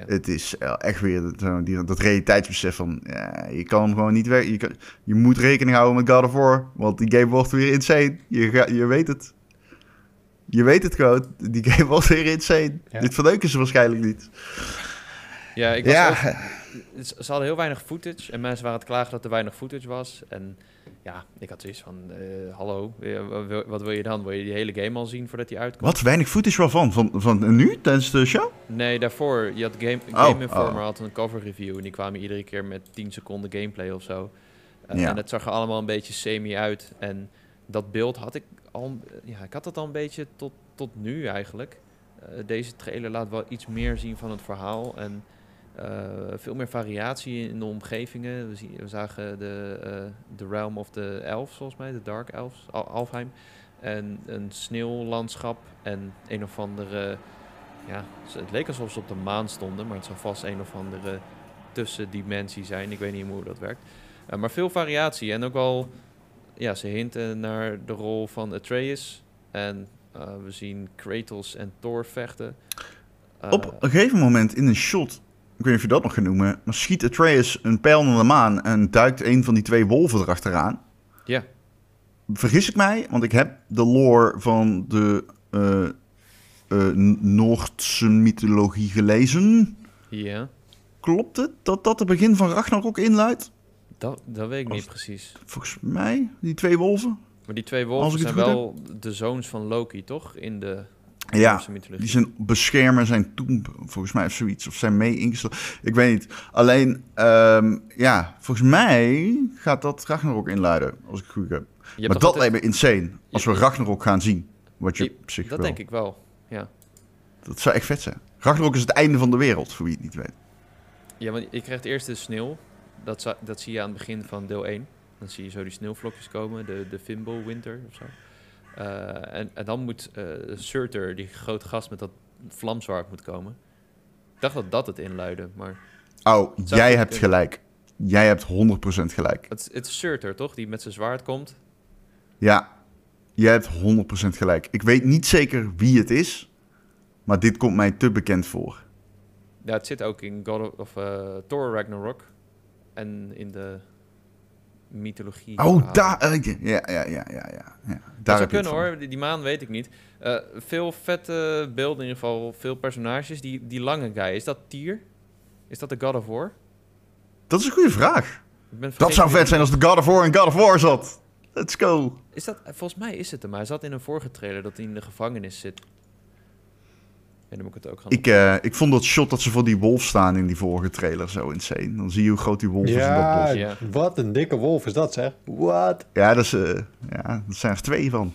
Het is eh, echt weer dat, die, dat realiteitsbesef van... Ja, je kan hem gewoon niet weg. Je, kan, je moet rekening houden met God of War. Want die game wordt weer insane. Je, ga, je weet het. Je weet het gewoon. Die game wordt weer insane. Ja. Dit verneuken ze waarschijnlijk niet. Ja, ik was Ja, ook- ze hadden heel weinig footage en mensen waren het klagen dat er weinig footage was. En ja, ik had zoiets van, eh, hallo, eh, wa- wa- wat wil je dan? Wil je die hele game al zien voordat die uitkomt? wat weinig footage wel van. Van, van nu, tijdens de show? Nee, daarvoor. Je had Game, Oh, Game Informer oh. had een cover review en die kwamen iedere keer met 10 seconden gameplay of zo. Eh, Ja. En het zag er allemaal een beetje semi uit. En dat beeld had ik al, ja, ik had het al een beetje tot, tot nu eigenlijk. Deze trailer laat wel iets meer zien van het verhaal en veel meer variatie in de omgevingen. We, zien, we zagen de, eh de Realm of the Elves, volgens mij, de Dark Elves, Al- Alfheim. En een sneeuwlandschap en een of andere ja, het leek alsof ze op de maan stonden, maar het zou vast een of andere tussendimensie zijn. Ik weet niet hoe dat werkt. Eh, maar veel variatie en ook wel, ja, ze hinten naar de rol van Atreus. En eh, we zien Kratos en Thor vechten. Eh, Op een gegeven moment in een shot, ik weet niet of je dat nog gaat noemen, maar schiet Atreus een pijl naar de maan en duikt een van die twee wolven erachteraan. Ja. Vergis ik mij, want ik heb de lore van de eh, Noordse mythologie gelezen. Ja, Klopt het dat dat het begin van Ragnarok inluidt? dat, dat weet ik niet precies. Volgens mij, die twee wolven. Maar die twee wolven zijn wel de zoons van Loki, toch? In de Ja, die zijn beschermer zijn toen, volgens mij of zoiets, of zijn mee ingesteld. Ik weet niet. Alleen, ehm, ja, volgens mij gaat dat Ragnarok inluiden, als ik het goed heb. Je Maar dat altijd- lijkt me insane, als we Ragnarok gaan zien. Wat je Je- op zich Dat denk ik wel, ja. Dat zou echt vet zijn. Ragnarok is het einde van de wereld, voor wie het niet weet. Ja, want je krijgt eerst de sneeuw. Dat, dat zie je aan het begin van deel 1. Dan zie je zo die sneeuwvlokjes komen, de, de Fimbo Winter of zo. Eh, en, en dan moet eh Surtur, die grote gast met dat vlamzwaard, moet komen. Ik dacht dat dat het inluidde, maar Oh, jij hebt kunnen. gelijk. Jij hebt 100% gelijk. het, is- het is Surtur, toch? Die met zijn zwaard komt. Ja, jij hebt 100% gelijk. Ik weet niet zeker wie het is, maar dit komt mij te bekend voor. Ja, het zit ook in God of, of eh, Thor Ragnarok. En in de mythologie. Oh, daar. eh, ja, ja, ja, ja, ja. ja. Dat Daar zou kunnen hoor, die, die maan weet ik niet. Eh, veel vette beelden in ieder geval, veel personages. Die, die lange guy, is dat Tyr? Is dat de God of War? Dat is een goede vraag. Dat zou vet zijn als de God of War in God of War zat. Let's go. Is dat, volgens mij is het hem, maar hij zat in een vorige trailer dat hij in de gevangenis zit. Ja, dan moet ik het ook gaan Ik, eh, ik vond dat shot dat ze voor die wolf staan in die vorige trailer zo insane. Dan zie je hoe groot die wolf is in dat Ja, bos. Ja. wat een dikke wolf is dat, zeg. Wat? Ja, dat, is, eh, ja, dat zijn er twee van.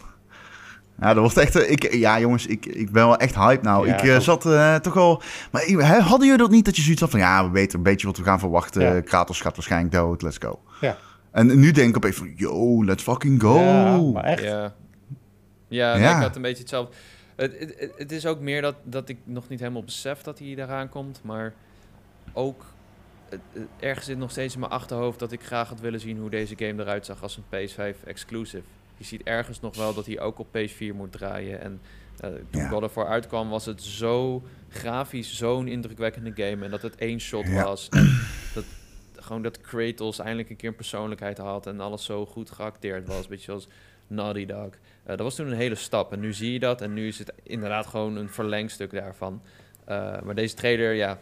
Ja, dat wordt echt... eh, ik, ja, jongens, ik, ik ben wel echt hype nou. Ja, ik zat eh, toch wel... Maar hadden jullie dat niet dat je zoiets had van... Ja, we weten een beetje wat we gaan verwachten. Ja. Kratos gaat waarschijnlijk dood. Let's go. Ja. En nu denk ik opeens van... Yo, let's fucking go. Ja, maar echt. Ja, ja, Ja. ik had een beetje hetzelfde. Het, het, is ook meer dat, dat ik nog niet helemaal besef dat hij eraan komt. Maar ook het- ergens zit nog steeds in mijn achterhoofd dat ik graag had willen zien hoe deze game eruit zag als een PS5 exclusive. Je ziet ergens nog wel dat hij ook op PS4 moet draaien. En eh, toen Ja. God of War uitkwam was het zo grafisch zo'n indrukwekkende game. En dat het één shot Ja. was. En dat, gewoon dat Kratos eindelijk een keer een persoonlijkheid had. En alles zo goed geacteerd was. Beetje zoals Naughty Dog. Eh, dat was toen een hele stap. En nu zie je dat. En nu is het inderdaad gewoon een verlengstuk daarvan. Eh, maar deze trailer, ja.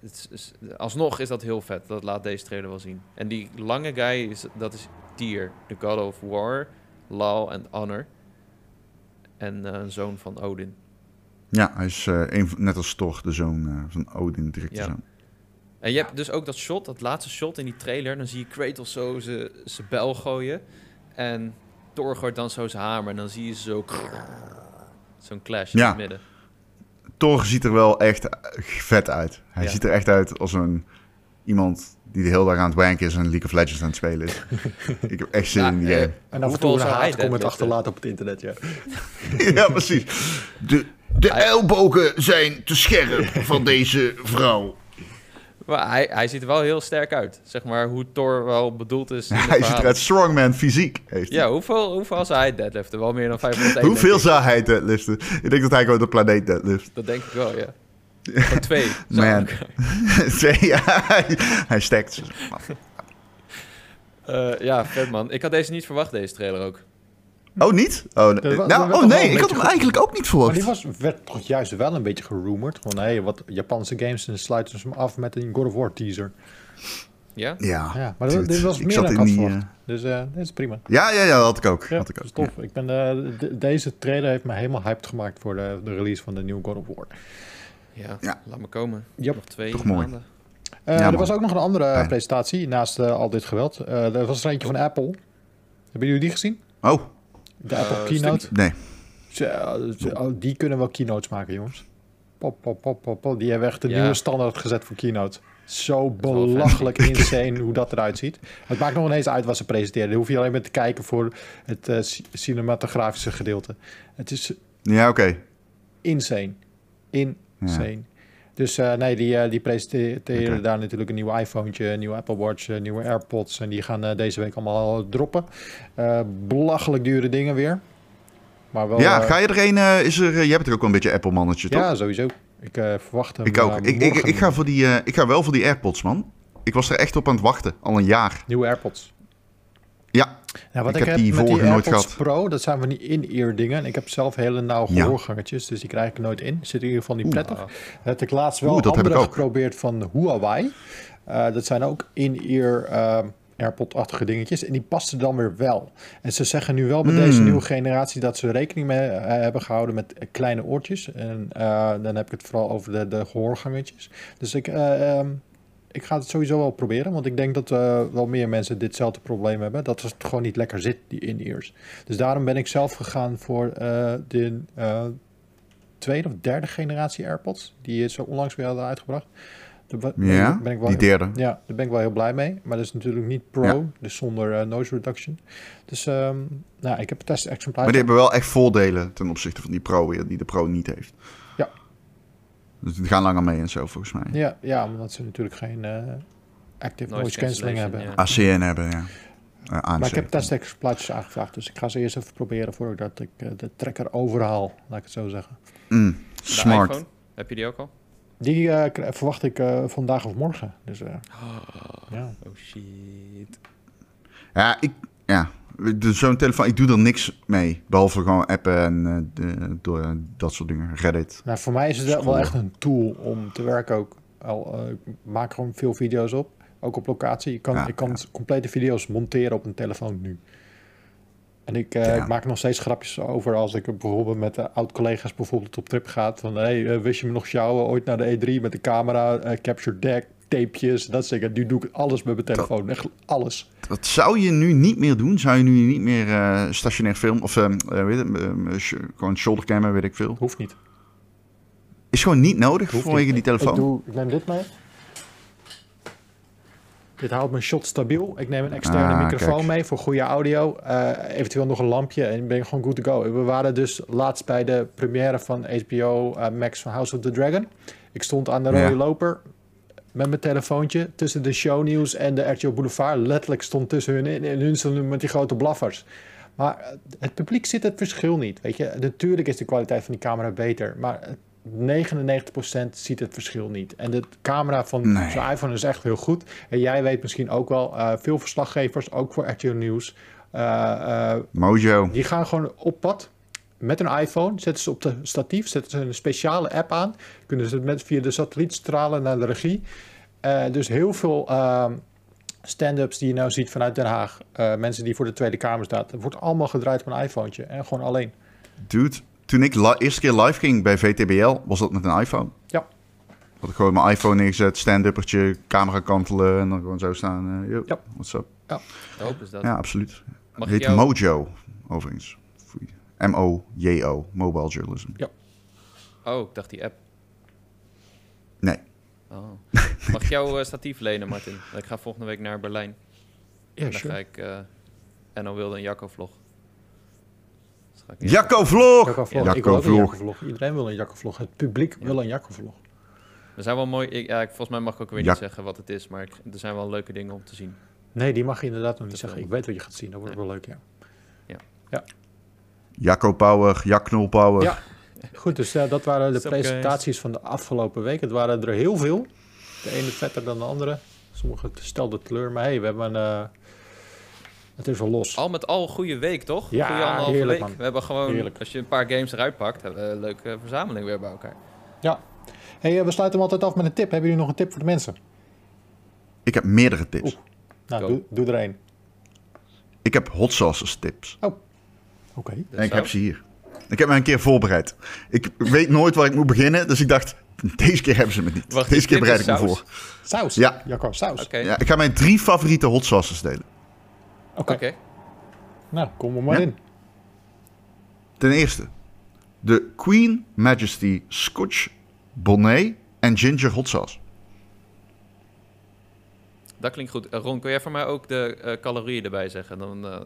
Het is, is- alsnog is dat heel vet. Dat laat deze trailer wel zien. En die lange guy, is, dat is Tyr. De God of War, Law en Honor. En eh, een zoon van Odin. Ja, hij is een, net als Thor, de zoon van Odin, Ja. zoon. En je hebt dus ook dat shot, dat laatste shot in die trailer. Dan zie je Kratos zo zijn bel gooien. En Gooit dan zo zijn hamer. En dan zie je zo... Zo'n clash in Ja. het midden. Thor ziet er wel echt vet uit. Hij Ja. ziet er echt uit als een iemand die de hele dag aan het wanken is en League of Legends aan het spelen is. ik heb echt zin Ja, in die game. En af en toe een haatcomment achterlaten op het internet, ja. ja, precies. De, de ellebogen zijn te scherp van deze vrouw. Maar hij, hij ziet er wel heel sterk uit. Zeg maar hoe Thor wel bedoeld is. Hij ziet verhalen. eruit strongman fysiek. Heeft hij. Ja, hoeveel, hoeveel zou hij deadliften? Wel meer dan 500 Hoeveel zou hij deadliften? Ik denk dat hij gewoon de planeet deadlift. Dat denk ik wel, ja. Twee. Man. Twee, ja, hij, stekt. Eh, ja, vet man. Ik had deze niet verwacht, deze trailer ook. Oh, niet? Oh, nee. Nou, oh nee, een ik had hem eigenlijk ook niet Maar verwacht. die was, werd toch juist wel een beetje gerumored. Gewoon, hé, wat Japanse games sluiten ze hem af met een God of War teaser. Ja? Ja, Ja, maar dit was ik meer zat dan ik in had die, verwacht. eh, Dus eh dit is prima. Ja, ja, ja, dat had ik ook. Ja, had ik dat is ook. tof. Ik ben, eh, de- deze trailer heeft me helemaal hyped gemaakt voor de, de release van de nieuwe God of War. Ja, Ja. laat me komen. Yep. Nog twee Toch mooi. maanden. Eh, Ja, er man. was ook nog een andere Fijn. presentatie naast al dit geweld. Eh er was er eentje van Apple. Hebben jullie die gezien? Oh, De Eh, Apple Keynote. nee. Zo, zo, oh, die kunnen wel keynotes maken, jongens. Pop, pop, pop, pop, pop. Die hebben echt een Ja. nieuwe standaard gezet voor keynotes. Zo belachelijk insane hoe dat eruit ziet. Het maakt nog ineens uit wat ze presenteren. Dan hoef je alleen maar te kijken voor het eh, ci- cinematografische gedeelte. Het is Ja, oké. insane. Insane. Dus eh, nee, die, eh, die presenteren daar natuurlijk een nieuw iPhone, een nieuwe Apple Watch, een nieuwe AirPods. En die gaan eh, deze week allemaal droppen. Belachelijk dure dingen weer. Maar wel, Ja, ga je er een... is er, je hebt er ook wel een beetje Apple-mannetje, toch? ja, sowieso. Ik verwacht hem ik ook. Ik, ik, ga voor die, ik ga wel voor die AirPods, man. Ik was er echt op aan het wachten, al een jaar. Nieuwe AirPods. Ja, Ja, wat Ik ik, heb die vorige nooit AirPods gehad. Pro, dat zijn van die in-ear dingen. En ik heb zelf hele nauwe Ja. gehoorgangetjes, dus die krijg ik nooit in. Zit in ieder geval niet prettig. Dat heb ik laatst wel Oeh, dat heb andere geprobeerd van Huawei. Eh, dat zijn ook in-ear eh, AirPod-achtige dingetjes. En die pasten dan weer wel. En ze zeggen nu wel bij Hmm. deze nieuwe generatie dat ze rekening mee eh, hebben gehouden met kleine oortjes. En eh, dan heb ik het vooral over de, de gehoorgangetjes. Dus ik, eh, ehm, ik ga het sowieso wel proberen. Want ik denk dat eh, wel meer mensen ditzelfde probleem hebben. Dat het gewoon niet lekker zit, die in-ears. Dus daarom ben ik zelf gegaan voor eh, de eh, tweede of derde generatie AirPods. Die is zo onlangs weer hadden uitgebracht. Daar ja ben ik wel die heel- derde. ja, daar ben ik wel heel blij mee. Maar dat is natuurlijk niet pro, Ja. dus zonder noise reduction. Dus ehm, nou, ik heb een test-exemplaar. Maar die hebben wel echt voordelen ten opzichte van die Pro weer, die de Pro niet heeft. Dus die gaan langer mee en zo, volgens mij. Ja, ja, omdat ze natuurlijk geen eh, active Noise noise, cancelling hebben. ja. ACN hebben, ja. Eh, ANC. Maar ik heb testexemplaartjes aangevraagd, dus ik ga ze eerst even proberen voordat ik eh, de trekker overhaal, laat ik het zo zeggen. Mm, De smart. iPhone, heb je die ook al? Die eh, verwacht ik eh, vandaag of morgen. Dus eh, ja. Oh shit. Ja, ik, ja. Dus zo'n telefoon, ik doe er niks mee. Behalve gewoon appen en door, dat soort dingen. Reddit. Nou, voor mij is het wel, echt een tool om te werken ook. Al, eh, ik maak gewoon veel video's op, ook op locatie. Ik kan, Ja, ik kan ja. complete video's monteren op een telefoon nu. En ik, Ja. ik maak nog steeds grapjes over als ik bijvoorbeeld met oud-collega's bijvoorbeeld op trip ga. Van, hey, wist je me nog sjouwen ooit naar de E3 met de camera, capture deck, tapejes, dat dingen. Nu doe ik alles met mijn telefoon, echt alles. Dat zou je nu niet meer doen. Zou je nu niet meer eh, stationair film of eh, eh, weet het, eh, sh- gewoon shouldercammen, weet ik veel. Hoeft niet. Is gewoon niet nodig Hoeft vanwege niet. die telefoon. Ik, doe, ik neem dit mee. Dit houdt mijn shot stabiel. Ik neem een externe Ah, microfoon kijk. mee voor goede audio. Eh, eventueel nog een lampje en ben je gewoon good to go. We waren dus laatst bij de première van HBO eh, Max van House of the Dragon. Ik stond aan de rode Ja. loper met mijn telefoontje tussen de shownieuws en de RTL Boulevard. Letterlijk stond tussen hun in en hun met die grote blaffers. Maar eh, het publiek ziet het verschil niet. Weet je, natuurlijk is de kwaliteit van die camera beter, maar 99% ziet het verschil niet. En de camera van Nee. zo'n iPhone is echt heel goed. En jij weet misschien ook wel, eh, veel verslaggevers, ook voor RTL Nieuws, eh, Mojo. die gaan gewoon op pad met een iPhone, zetten ze op de statief, zetten ze een speciale app aan, kunnen ze het met, via de satelliet stralen naar de regie. Eh, dus heel veel ehm, stand-ups die je nou ziet vanuit Den Haag, eh, mensen die voor de Tweede Kamer staan, dat wordt allemaal gedraaid op een iPhone en gewoon alleen. Dude, toen ik eerste keer live ging bij VTBL, was dat met een iPhone. Ja. Had ik gewoon mijn iPhone neergezet, stand-uppertje, camera kantelen en dan gewoon zo staan. eh yo, Ja. what's up? Dope is dat. Ja, absoluut. Mag Het ik heet jou... Mojo, overigens. M-O-J-O, Mobile Journalism. Oh, ik dacht die app. Nee. Oh. Mag ik jouw eh, statief lenen, Martin? Ik ga volgende week naar Berlijn. Ja, Dan sure. ga ik eh en dan wilde een Jacco vlog. Dus Jacco Vlog! Ja, een Jacco-vlog. Jacco-vlog. Iedereen wil een Jacco-vlog. Het publiek Ja. wil een Jacco-vlog. Er zijn wel mooi. Ik, ja, ik, volgens mij mag ik ook weer Ja. niet zeggen wat het is, maar ik, er zijn wel leuke dingen om te zien. Nee, die mag je inderdaad nog niet Te zeggen. Ik weet wat je gaat zien. Dat wordt wel leuk, ja. Jacco Power, Jak Knol Power. Ja. Goed, dus eh, dat waren de presentaties van de afgelopen week. Het waren er heel veel. De ene vetter dan de andere. Sommige stelden teleur. Maar hey, we hebben een... eh, het is wel los. Al met al goede week, toch? Ja, anderhalve heerlijk, week. man. We hebben gewoon, Heerlijk. als je een paar games eruit pakt, hebben we een leuke verzameling weer bij elkaar. Ja. Hey, eh, we sluiten hem altijd af met een tip. Hebben jullie nog een tip voor de mensen? Ik heb meerdere tips. Nou, Go. doe, doe er één. Ik heb hot sauces tips. Oké. Dus En ik heb ze hier. Ik heb me een keer voorbereid. Ik weet nooit waar ik moet beginnen, dus ik dacht, deze keer hebben ze me niet. Wacht, deze keer bereid ik me voor. Saus. Ja. Jacco, saus. Oké, Ja, ik ga mijn drie favoriete hot sauces delen. Oké. oké. Nou, kom er maar Ja. in. Ten eerste, de Queen Majesty Scotch Bonnet en Ginger Hot Sauce. Dat klinkt goed. Eh, Ron, kun jij voor mij ook de eh, calorieën erbij zeggen? Dan, eh,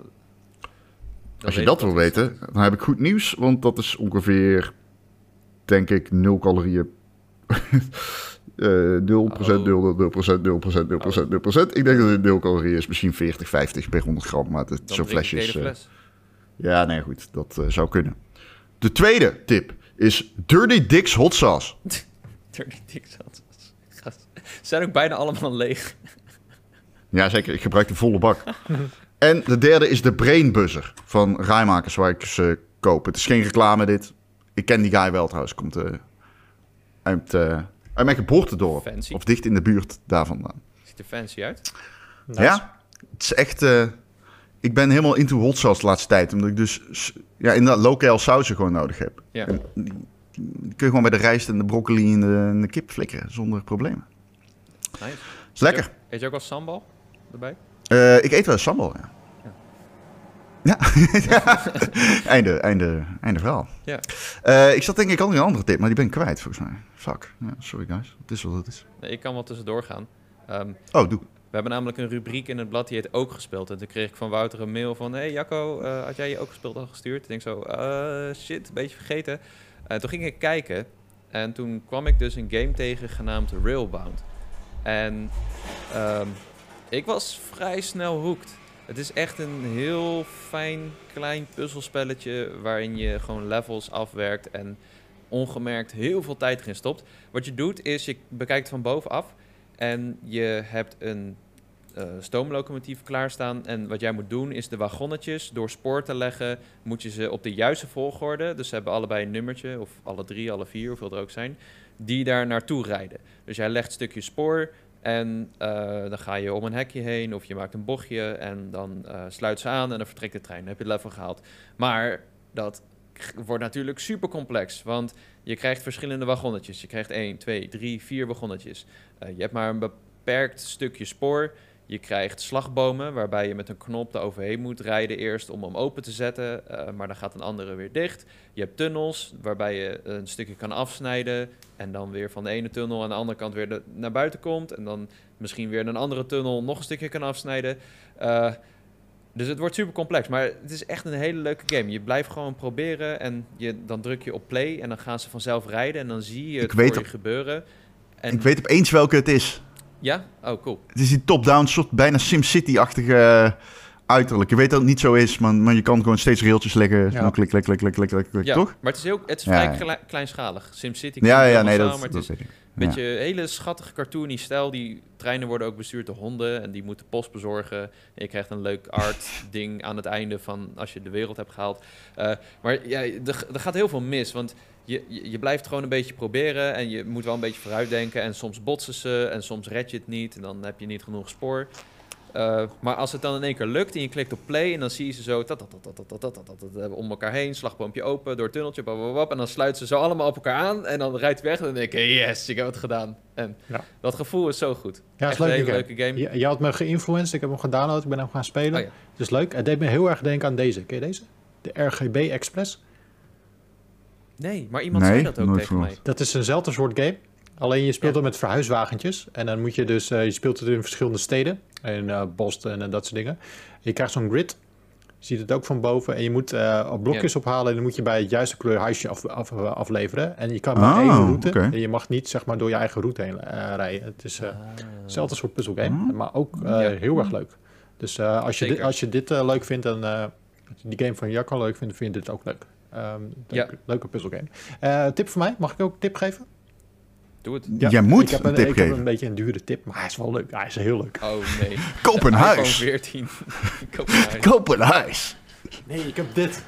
dan Als je dat wil weten, dan heb ik goed nieuws, want dat is ongeveer, denk ik, 0 calorieën. Eh 0%, 0, 0%, 0%, 0%, 0%, 0%. Ik denk dat het 0 calorieën is, misschien 40, 50 per 100 gram, maar zo'n flesje is... fles. Ja, nee, goed. Dat eh, zou kunnen. De tweede tip is Dirty Dick's Hot Sauce. Dirty Dick Sauce. Gast. Ze zijn ook bijna allemaal leeg. Ja, zeker. Ik gebruik de volle bak. En de derde is de Brain Buzzer van Rijmakers, waar ik dus eh, koop. Het is geen reclame dit. Ik ken die guy wel trouwens. Komt eh, uit, eh, uit mijn geboortedorp. Fancy. Of dicht in de buurt daar vandaan. Ziet er fancy uit. Nice. Ja, het is echt... eh, ik ben helemaal into hot sauce de laatste tijd. Omdat ik dus ja, inderdaad lokaal sausen gewoon nodig heb. Ja. En die, kun je gewoon bij de rijst en de broccoli en de, en de kip flikkeren. Zonder problemen. Nice. Is lekker. Eet je ook wel sambal erbij? Eh, ik eet wel eens sambal, ja. Ja. Ja. einde, einde, einde verhaal. Ja. Eh, ik zat denk ik al in een andere tip, maar die ben ik kwijt volgens mij. Fuck. Ja, sorry guys. Het is wat het is. Nee, ik kan wel tussendoor gaan. Ehm, Oh, doe. we hebben namelijk een rubriek in het blad die heet Ook Gespeeld. En toen kreeg ik van Wouter een mail van... Hey Jacco, eh, had jij je Ook Gespeeld al gestuurd? Ik denk zo, eh, shit, een beetje vergeten. En toen ging ik kijken. En toen kwam ik dus een game tegen genaamd Railbound. En ehm, ik was vrij snel hooked. Het is echt een heel fijn klein puzzelspelletje waarin je gewoon levels afwerkt en ongemerkt heel veel tijd erin stopt. Wat je doet is je bekijkt van bovenaf en je hebt een eh, stoomlocomotief klaarstaan. En wat jij moet doen is de wagonnetjes door spoor te leggen, moet je ze op de juiste volgorde, dus ze hebben allebei een nummertje, of alle drie, alle vier, hoeveel er ook zijn, die daar naartoe rijden. Dus jij legt stukjes spoor en eh, dan ga je om een hekje heen of je maakt een bochtje en dan eh, sluit ze aan en dan vertrekt de trein. Dan heb je het level gehaald. Maar dat wordt natuurlijk super complex, want je krijgt verschillende wagonnetjes. Je krijgt 1, 2, 3, 4 wagonnetjes. Eh, je hebt maar een beperkt stukje spoor. Je krijgt slagbomen waarbij je met een knop er overheen moet rijden eerst om hem open te zetten, eh, maar dan gaat een andere weer dicht. Je hebt tunnels waarbij je een stukje kan afsnijden en dan weer van de ene tunnel aan de andere kant weer de- naar buiten komt en dan misschien weer een andere tunnel nog een stukje kan afsnijden. Eh, dus het wordt super complex, maar het is echt een hele leuke game. Je blijft gewoon proberen en je, dan druk je op play en dan gaan ze vanzelf rijden en dan zie je het Ik weet voor je op- gebeuren. En, Ik weet opeens welke het is. Ja? Oh, cool. Het is die top-down, soort bijna SimCity-achtige eh, uiterlijk. Je weet dat het niet zo is, maar, maar je kan gewoon steeds railtjes leggen. Ja. Klik, klik, klik, klik, klik, klik, klik, Ja, toch? maar het is, heel, het is Ja, vrij ja. klei- kleinschalig. SimCity Ja, ja, nee, dat, maar het dat is een beetje hele schattige cartoony stijl. Die treinen worden ook bestuurd door honden en die moeten post bezorgen. En je krijgt een leuk art ding aan het einde van als je de wereld hebt gehaald. Eh, maar ja, er, er gaat heel veel mis, want je, je, blijft gewoon een beetje proberen en je moet wel een beetje vooruitdenken. En soms botsen ze en soms red je het niet en dan heb je niet genoeg spoor. Maar als het dan in één keer lukt en je klikt op play en dan zie je ze zo dat hebben om elkaar heen, slagboompje open, door het tunneltje, bababab, en dan sluiten ze zo allemaal op elkaar aan en dan rijdt weg en dan denk ik, yes, ik heb het gedaan. En dat gevoel is zo goed. Ja, het is leuk, een leuke game. Je, had me geïnfluenced, ik heb hem gedownload, ik ben hem gaan spelen. Ja. Het is leuk. Het deed me heel erg denken aan deze. Ken je deze? De RGB Express. Nee, maar iemand Nee, zei dat ook nooit tegen verwacht. mij. Dat is eenzelfde soort game. Alleen je speelt Ja. het met verhuiswagentjes. En dan moet je dus, eh, je speelt het in verschillende steden. In eh, Boston en dat soort dingen. Je krijgt zo'n grid. Je ziet het ook van boven. En je moet eh, blokjes ophalen. En dan moet je bij het juiste kleur huisje af, af- afleveren. En je kan maar Ah, één route. En je mag niet zeg maar door je eigen route heen eh, rijden. Het is eh hetzelfde soort puzzelgame. Ah. Maar ook eh, Ja. heel erg leuk. Dus eh, als, je dit, als je dit eh, leuk vindt. En eh, die game van Jacco leuk vindt. Vind je dit ook leuk. Ehm, leuke, leuke puzzelgame. Eh, tip voor mij. Mag ik ook een tip geven? Doe het. Ja, Jij moet ik heb een een, tip ik heb geven. een beetje een dure tip, maar hij is wel leuk. Hij is heel leuk. Oh nee. Koop een huis. 14. Koop een huis. Koop een huis. Nee, ik heb dit.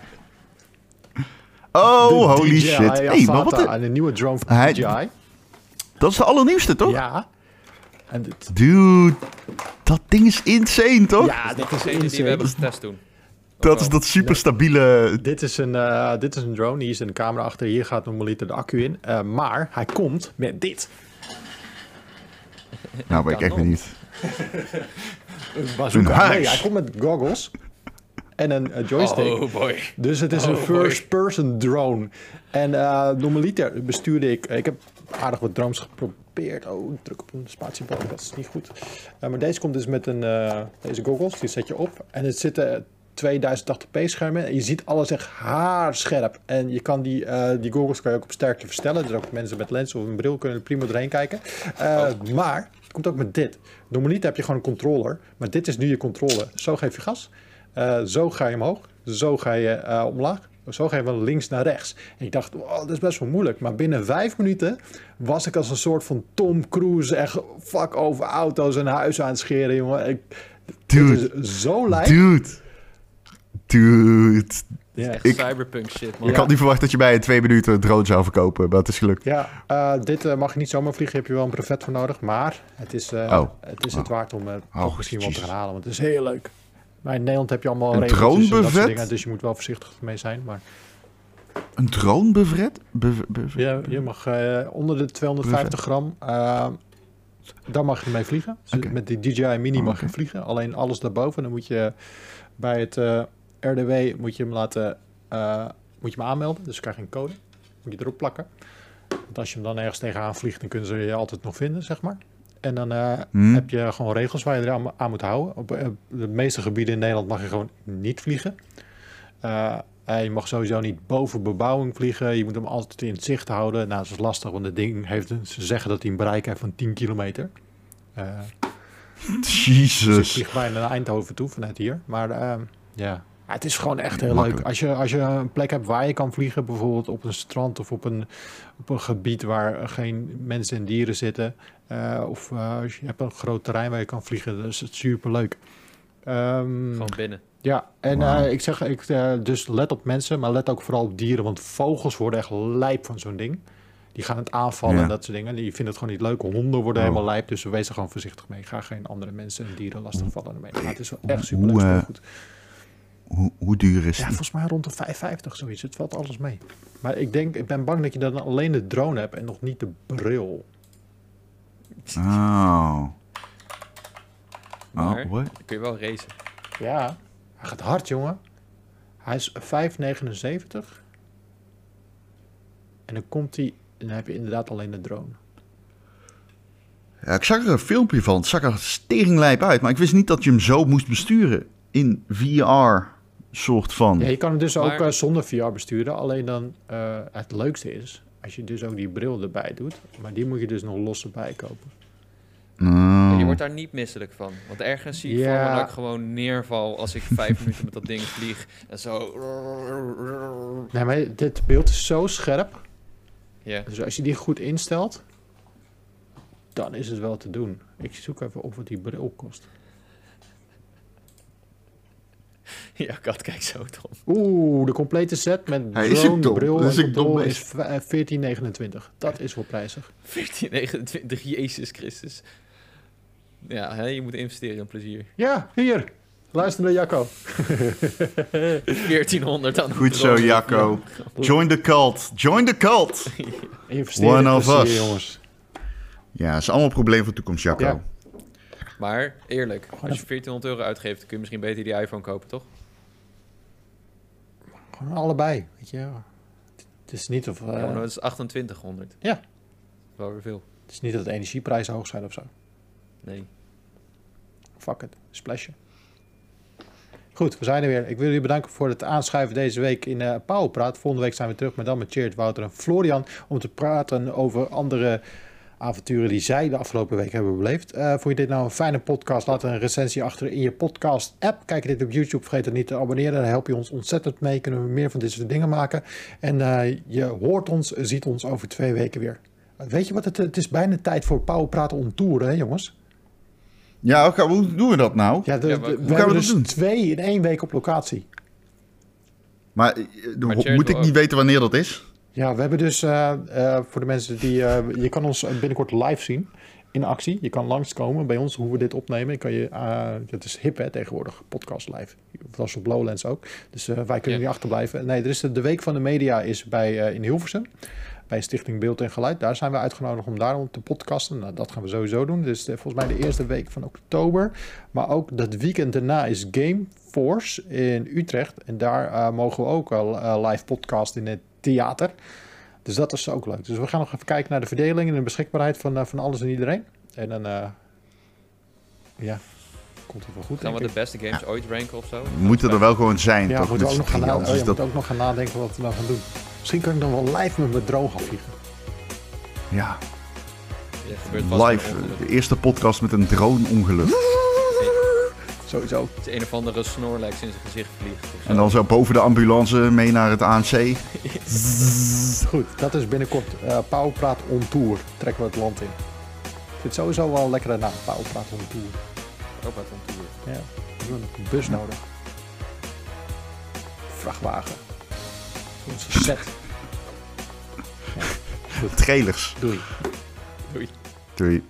Oh, De holy DJI shit. Hey, maar wat de- en een nieuwe drone van Hij- DJI. Dat is de allernieuwste, toch? Ja. En dit. Dude, dat ding is insane, toch? Ja, dit is Degene die we hebben getest toen. Dat is dat super stabiele... Dit is, een, eh, dit is een drone. Hier is een camera achter. Hier gaat normaliter de accu in. Eh, maar hij komt met dit. Nou, ben ik echt benieuwd. Een bazooka. Een huis. Nee, hij komt met goggles. En een eh, joystick. Oh boy. Dus het is een Oh, first-person drone. En eh normaliter bestuurde ik... Ik heb aardig wat drones geprobeerd. Oh, ik druk op een spatiebalk. Dat is niet goed. Maar deze komt dus met een, eh, deze goggles. Die zet je op. En het zitten 2080p schermen. En je ziet alles echt haarscherp. En je kan die, eh, die goggles kan je ook op sterkte verstellen. Dus ook mensen met lens of een bril kunnen er prima doorheen kijken. Eh, Maar het komt ook met dit. Normaliter heb je gewoon een controller. Maar dit is nu je controller. Zo geef je gas. Eh, zo ga je omhoog. Zo ga je omlaag. zo ga je van links naar rechts. En ik dacht, wow, dat is best wel moeilijk. Maar binnen vijf minuten was ik als een soort van Tom Cruise echt fuck over auto's en huizen aan het scheren, jongen. Ik, Dude. Het is zo lijp. Dude. Dude. Ja. Echt Ik- cyberpunk shit, man. Ik had niet verwacht dat je bij twee minuten een drone zou verkopen, maar het is gelukt. Ja, eh, dit eh, mag je niet zomaar vliegen. Heb je wel een brevet voor nodig. Maar het is, eh, Oh. het, is Oh. het waard om Oh, toch misschien wel te gaan halen. Want het is heel leuk. Maar in Nederland heb je allemaal Een regeltjes en dat soort dronebuffet? dingen. Dus je moet wel voorzichtig mee zijn. Maar Een drone bevret? Bev- bev- je, je mag eh, onder de 250 gram... daar mag je mee vliegen. Dus. Met die DJI Mini Oh, mag je vliegen. Alleen alles daarboven. Dan moet je bij het eh, RDW moet je hem laten... eh, moet je hem aanmelden. Dus krijg je een code. Moet je erop plakken. Want als je hem dan ergens tegenaan vliegt, dan kunnen ze je altijd nog vinden, zeg maar. En dan eh, Hm? heb je gewoon regels waar je eraan aan moet houden. Op eh, de meeste gebieden in Nederland mag je gewoon niet vliegen. En je mag sowieso niet boven bebouwing vliegen. Je moet hem altijd in het zicht houden. Nou, dat is lastig, want het ding heeft, ze zeggen dat hij een bereik heeft van 10 kilometer. Eh, dus ik Jezus. vlieg bijna naar Eindhoven toe vanuit hier. Maar ja, Ja, het is gewoon echt heel leuk. Als je, als je een plek hebt waar je kan vliegen, bijvoorbeeld op een strand of op een, op een gebied waar geen mensen en dieren zitten. eh, of eh, als je hebt een groot terrein waar je kan vliegen, dan is het super leuk. Gewoon binnen. Ja, en eh, ik zeg, ik, dus let op mensen, maar let ook vooral op dieren, want vogels worden echt lijp van zo'n ding. Die gaan het aanvallen Ja. en dat soort dingen. Die vinden het gewoon niet leuk. Honden worden Oh. helemaal lijp, dus wees er gewoon voorzichtig mee. Ga geen andere mensen en dieren lastigvallen ermee. Maar het is wel echt super leuk. Hoe, hoe duur is Ja, die? volgens mij rond de 5,50 zoiets. Het valt alles mee. Maar ik denk, ik ben bang dat je dan alleen de drone hebt en nog niet de bril. Oh. Maar- Oh, what? Dan kun je wel racen. Ja, hij gaat hard, jongen. Hij is 5,79. En dan komt hij, en dan heb je inderdaad alleen de drone. Ja, ik zag er een filmpje van. Het zag er steringlijp uit. Maar ik wist niet dat je hem zo moest besturen. In VR soort van. Ja, je kan hem dus ook eh, zonder VR besturen. Alleen dan, eh, het leukste is, als je dus ook die bril erbij doet. Maar die moet je dus nog los erbij kopen. Oh. Je wordt daar niet misselijk van. Want ergens zie ik voor me dat ik gewoon neerval als ik vijf minuten met dat ding vlieg. En zo... Nee, maar dit beeld is zo scherp. Ja. Dus als je die goed instelt, dan is het wel te doen. Ik zoek even op wat die bril kost. Ja, kat, kijk zo, Tom. Oeh, de complete set met Hij is drone, ook dom. bril Dat is en ook dom controle beest. is v- eh, 14,29. Dat is wel prijzig. 1429, Jezus Christus. Ja, hè, je moet investeren in plezier. Ja, hier. Luister naar Jacco. 1400 aan de Goed zo. Jacco. Join the cult. Join the cult. Investeren One in of plezier, us. jongens. Ja, dat is allemaal een probleem voor de toekomst, Jacco. Ja. Maar eerlijk, als je 1400 euro uitgeeft, kun je misschien beter die iPhone kopen, toch? Gewoon allebei, weet je. Het is niet of... eh, Ja, maar dat is 2800. Ja. Wel weer veel. het is niet dat de energieprijzen hoog zijn of zo. Nee. Fuck it, splasje. Goed, we zijn er weer. Ik wil jullie bedanken voor het aanschuiven deze week in eh Powerpraat. Volgende week zijn we terug met dan met Cheert, Wouter en Florian... om te praten over andere avonturen die zij de afgelopen week hebben beleefd. Eh vond je dit nou een fijne podcast? Laat een recensie achter in je podcast-app. Kijk je dit op YouTube, vergeet het niet te abonneren. Daar help je ons ontzettend mee. Kunnen we meer van dit soort dingen maken. En eh, je hoort ons, ziet ons over twee weken weer. Weet je wat? Het, het is bijna tijd voor Powerpraten on tour, hè jongens? Ja, oké, hoe doen we dat nou? Ja, de, Ja, de- maar we hoe gaan hebben we dus doen? twee in één week op locatie. Maar, eh, Maar moet ik niet weten wanneer dat is? Ja, we hebben dus eh, eh, voor de mensen die... eh, je kan ons binnenkort live zien in actie. Je kan langskomen bij ons hoe we dit opnemen. Je kan je, dat is hip hè, tegenwoordig, podcast live. Dat was op Lowlands ook. Dus wij kunnen Ja. niet achterblijven. Nee, er is de, de Week van de Media is bij, in Hilversum. Bij Stichting Beeld en Geluid. Daar zijn we uitgenodigd om daarom te podcasten. Nou, dat gaan we sowieso doen. Dus eh, volgens mij de eerste week van oktober. Maar ook dat weekend daarna is Game Force in Utrecht. En daar eh, mogen we ook al eh, live podcasten in het theater. Dus dat is ook leuk. Dus we gaan nog even kijken naar de verdeling en de beschikbaarheid van, eh, van alles en iedereen. En dan, eh, ja, komt het wel goed. Gaan we de beste games ooit ranken of zo? Moeten er wel gewoon zijn, ja, toch? moeten we ook nog gaan, na- oh, je moet dat- ook nog gaan nadenken wat we dan gaan doen. Misschien kan ik dan wel live met mijn drone gaan vliegen. Ja, Ja, live. De eerste podcast met een drone-ongeluk. Sowieso. Dat je een of andere Snorlax in zijn gezicht vliegt. En dan zo boven de ambulance mee naar het ANC. Goed, dat is binnenkort eh Pauwpraat on Tour. Trekken we het land in. Ik vind het sowieso wel een lekkere naam, Pauwpraat on Tour. Wat on tour. Ja, we hebben een bus nodig. Vrachtwagen. Onze set. Trailers. Doei. Doei. Doei.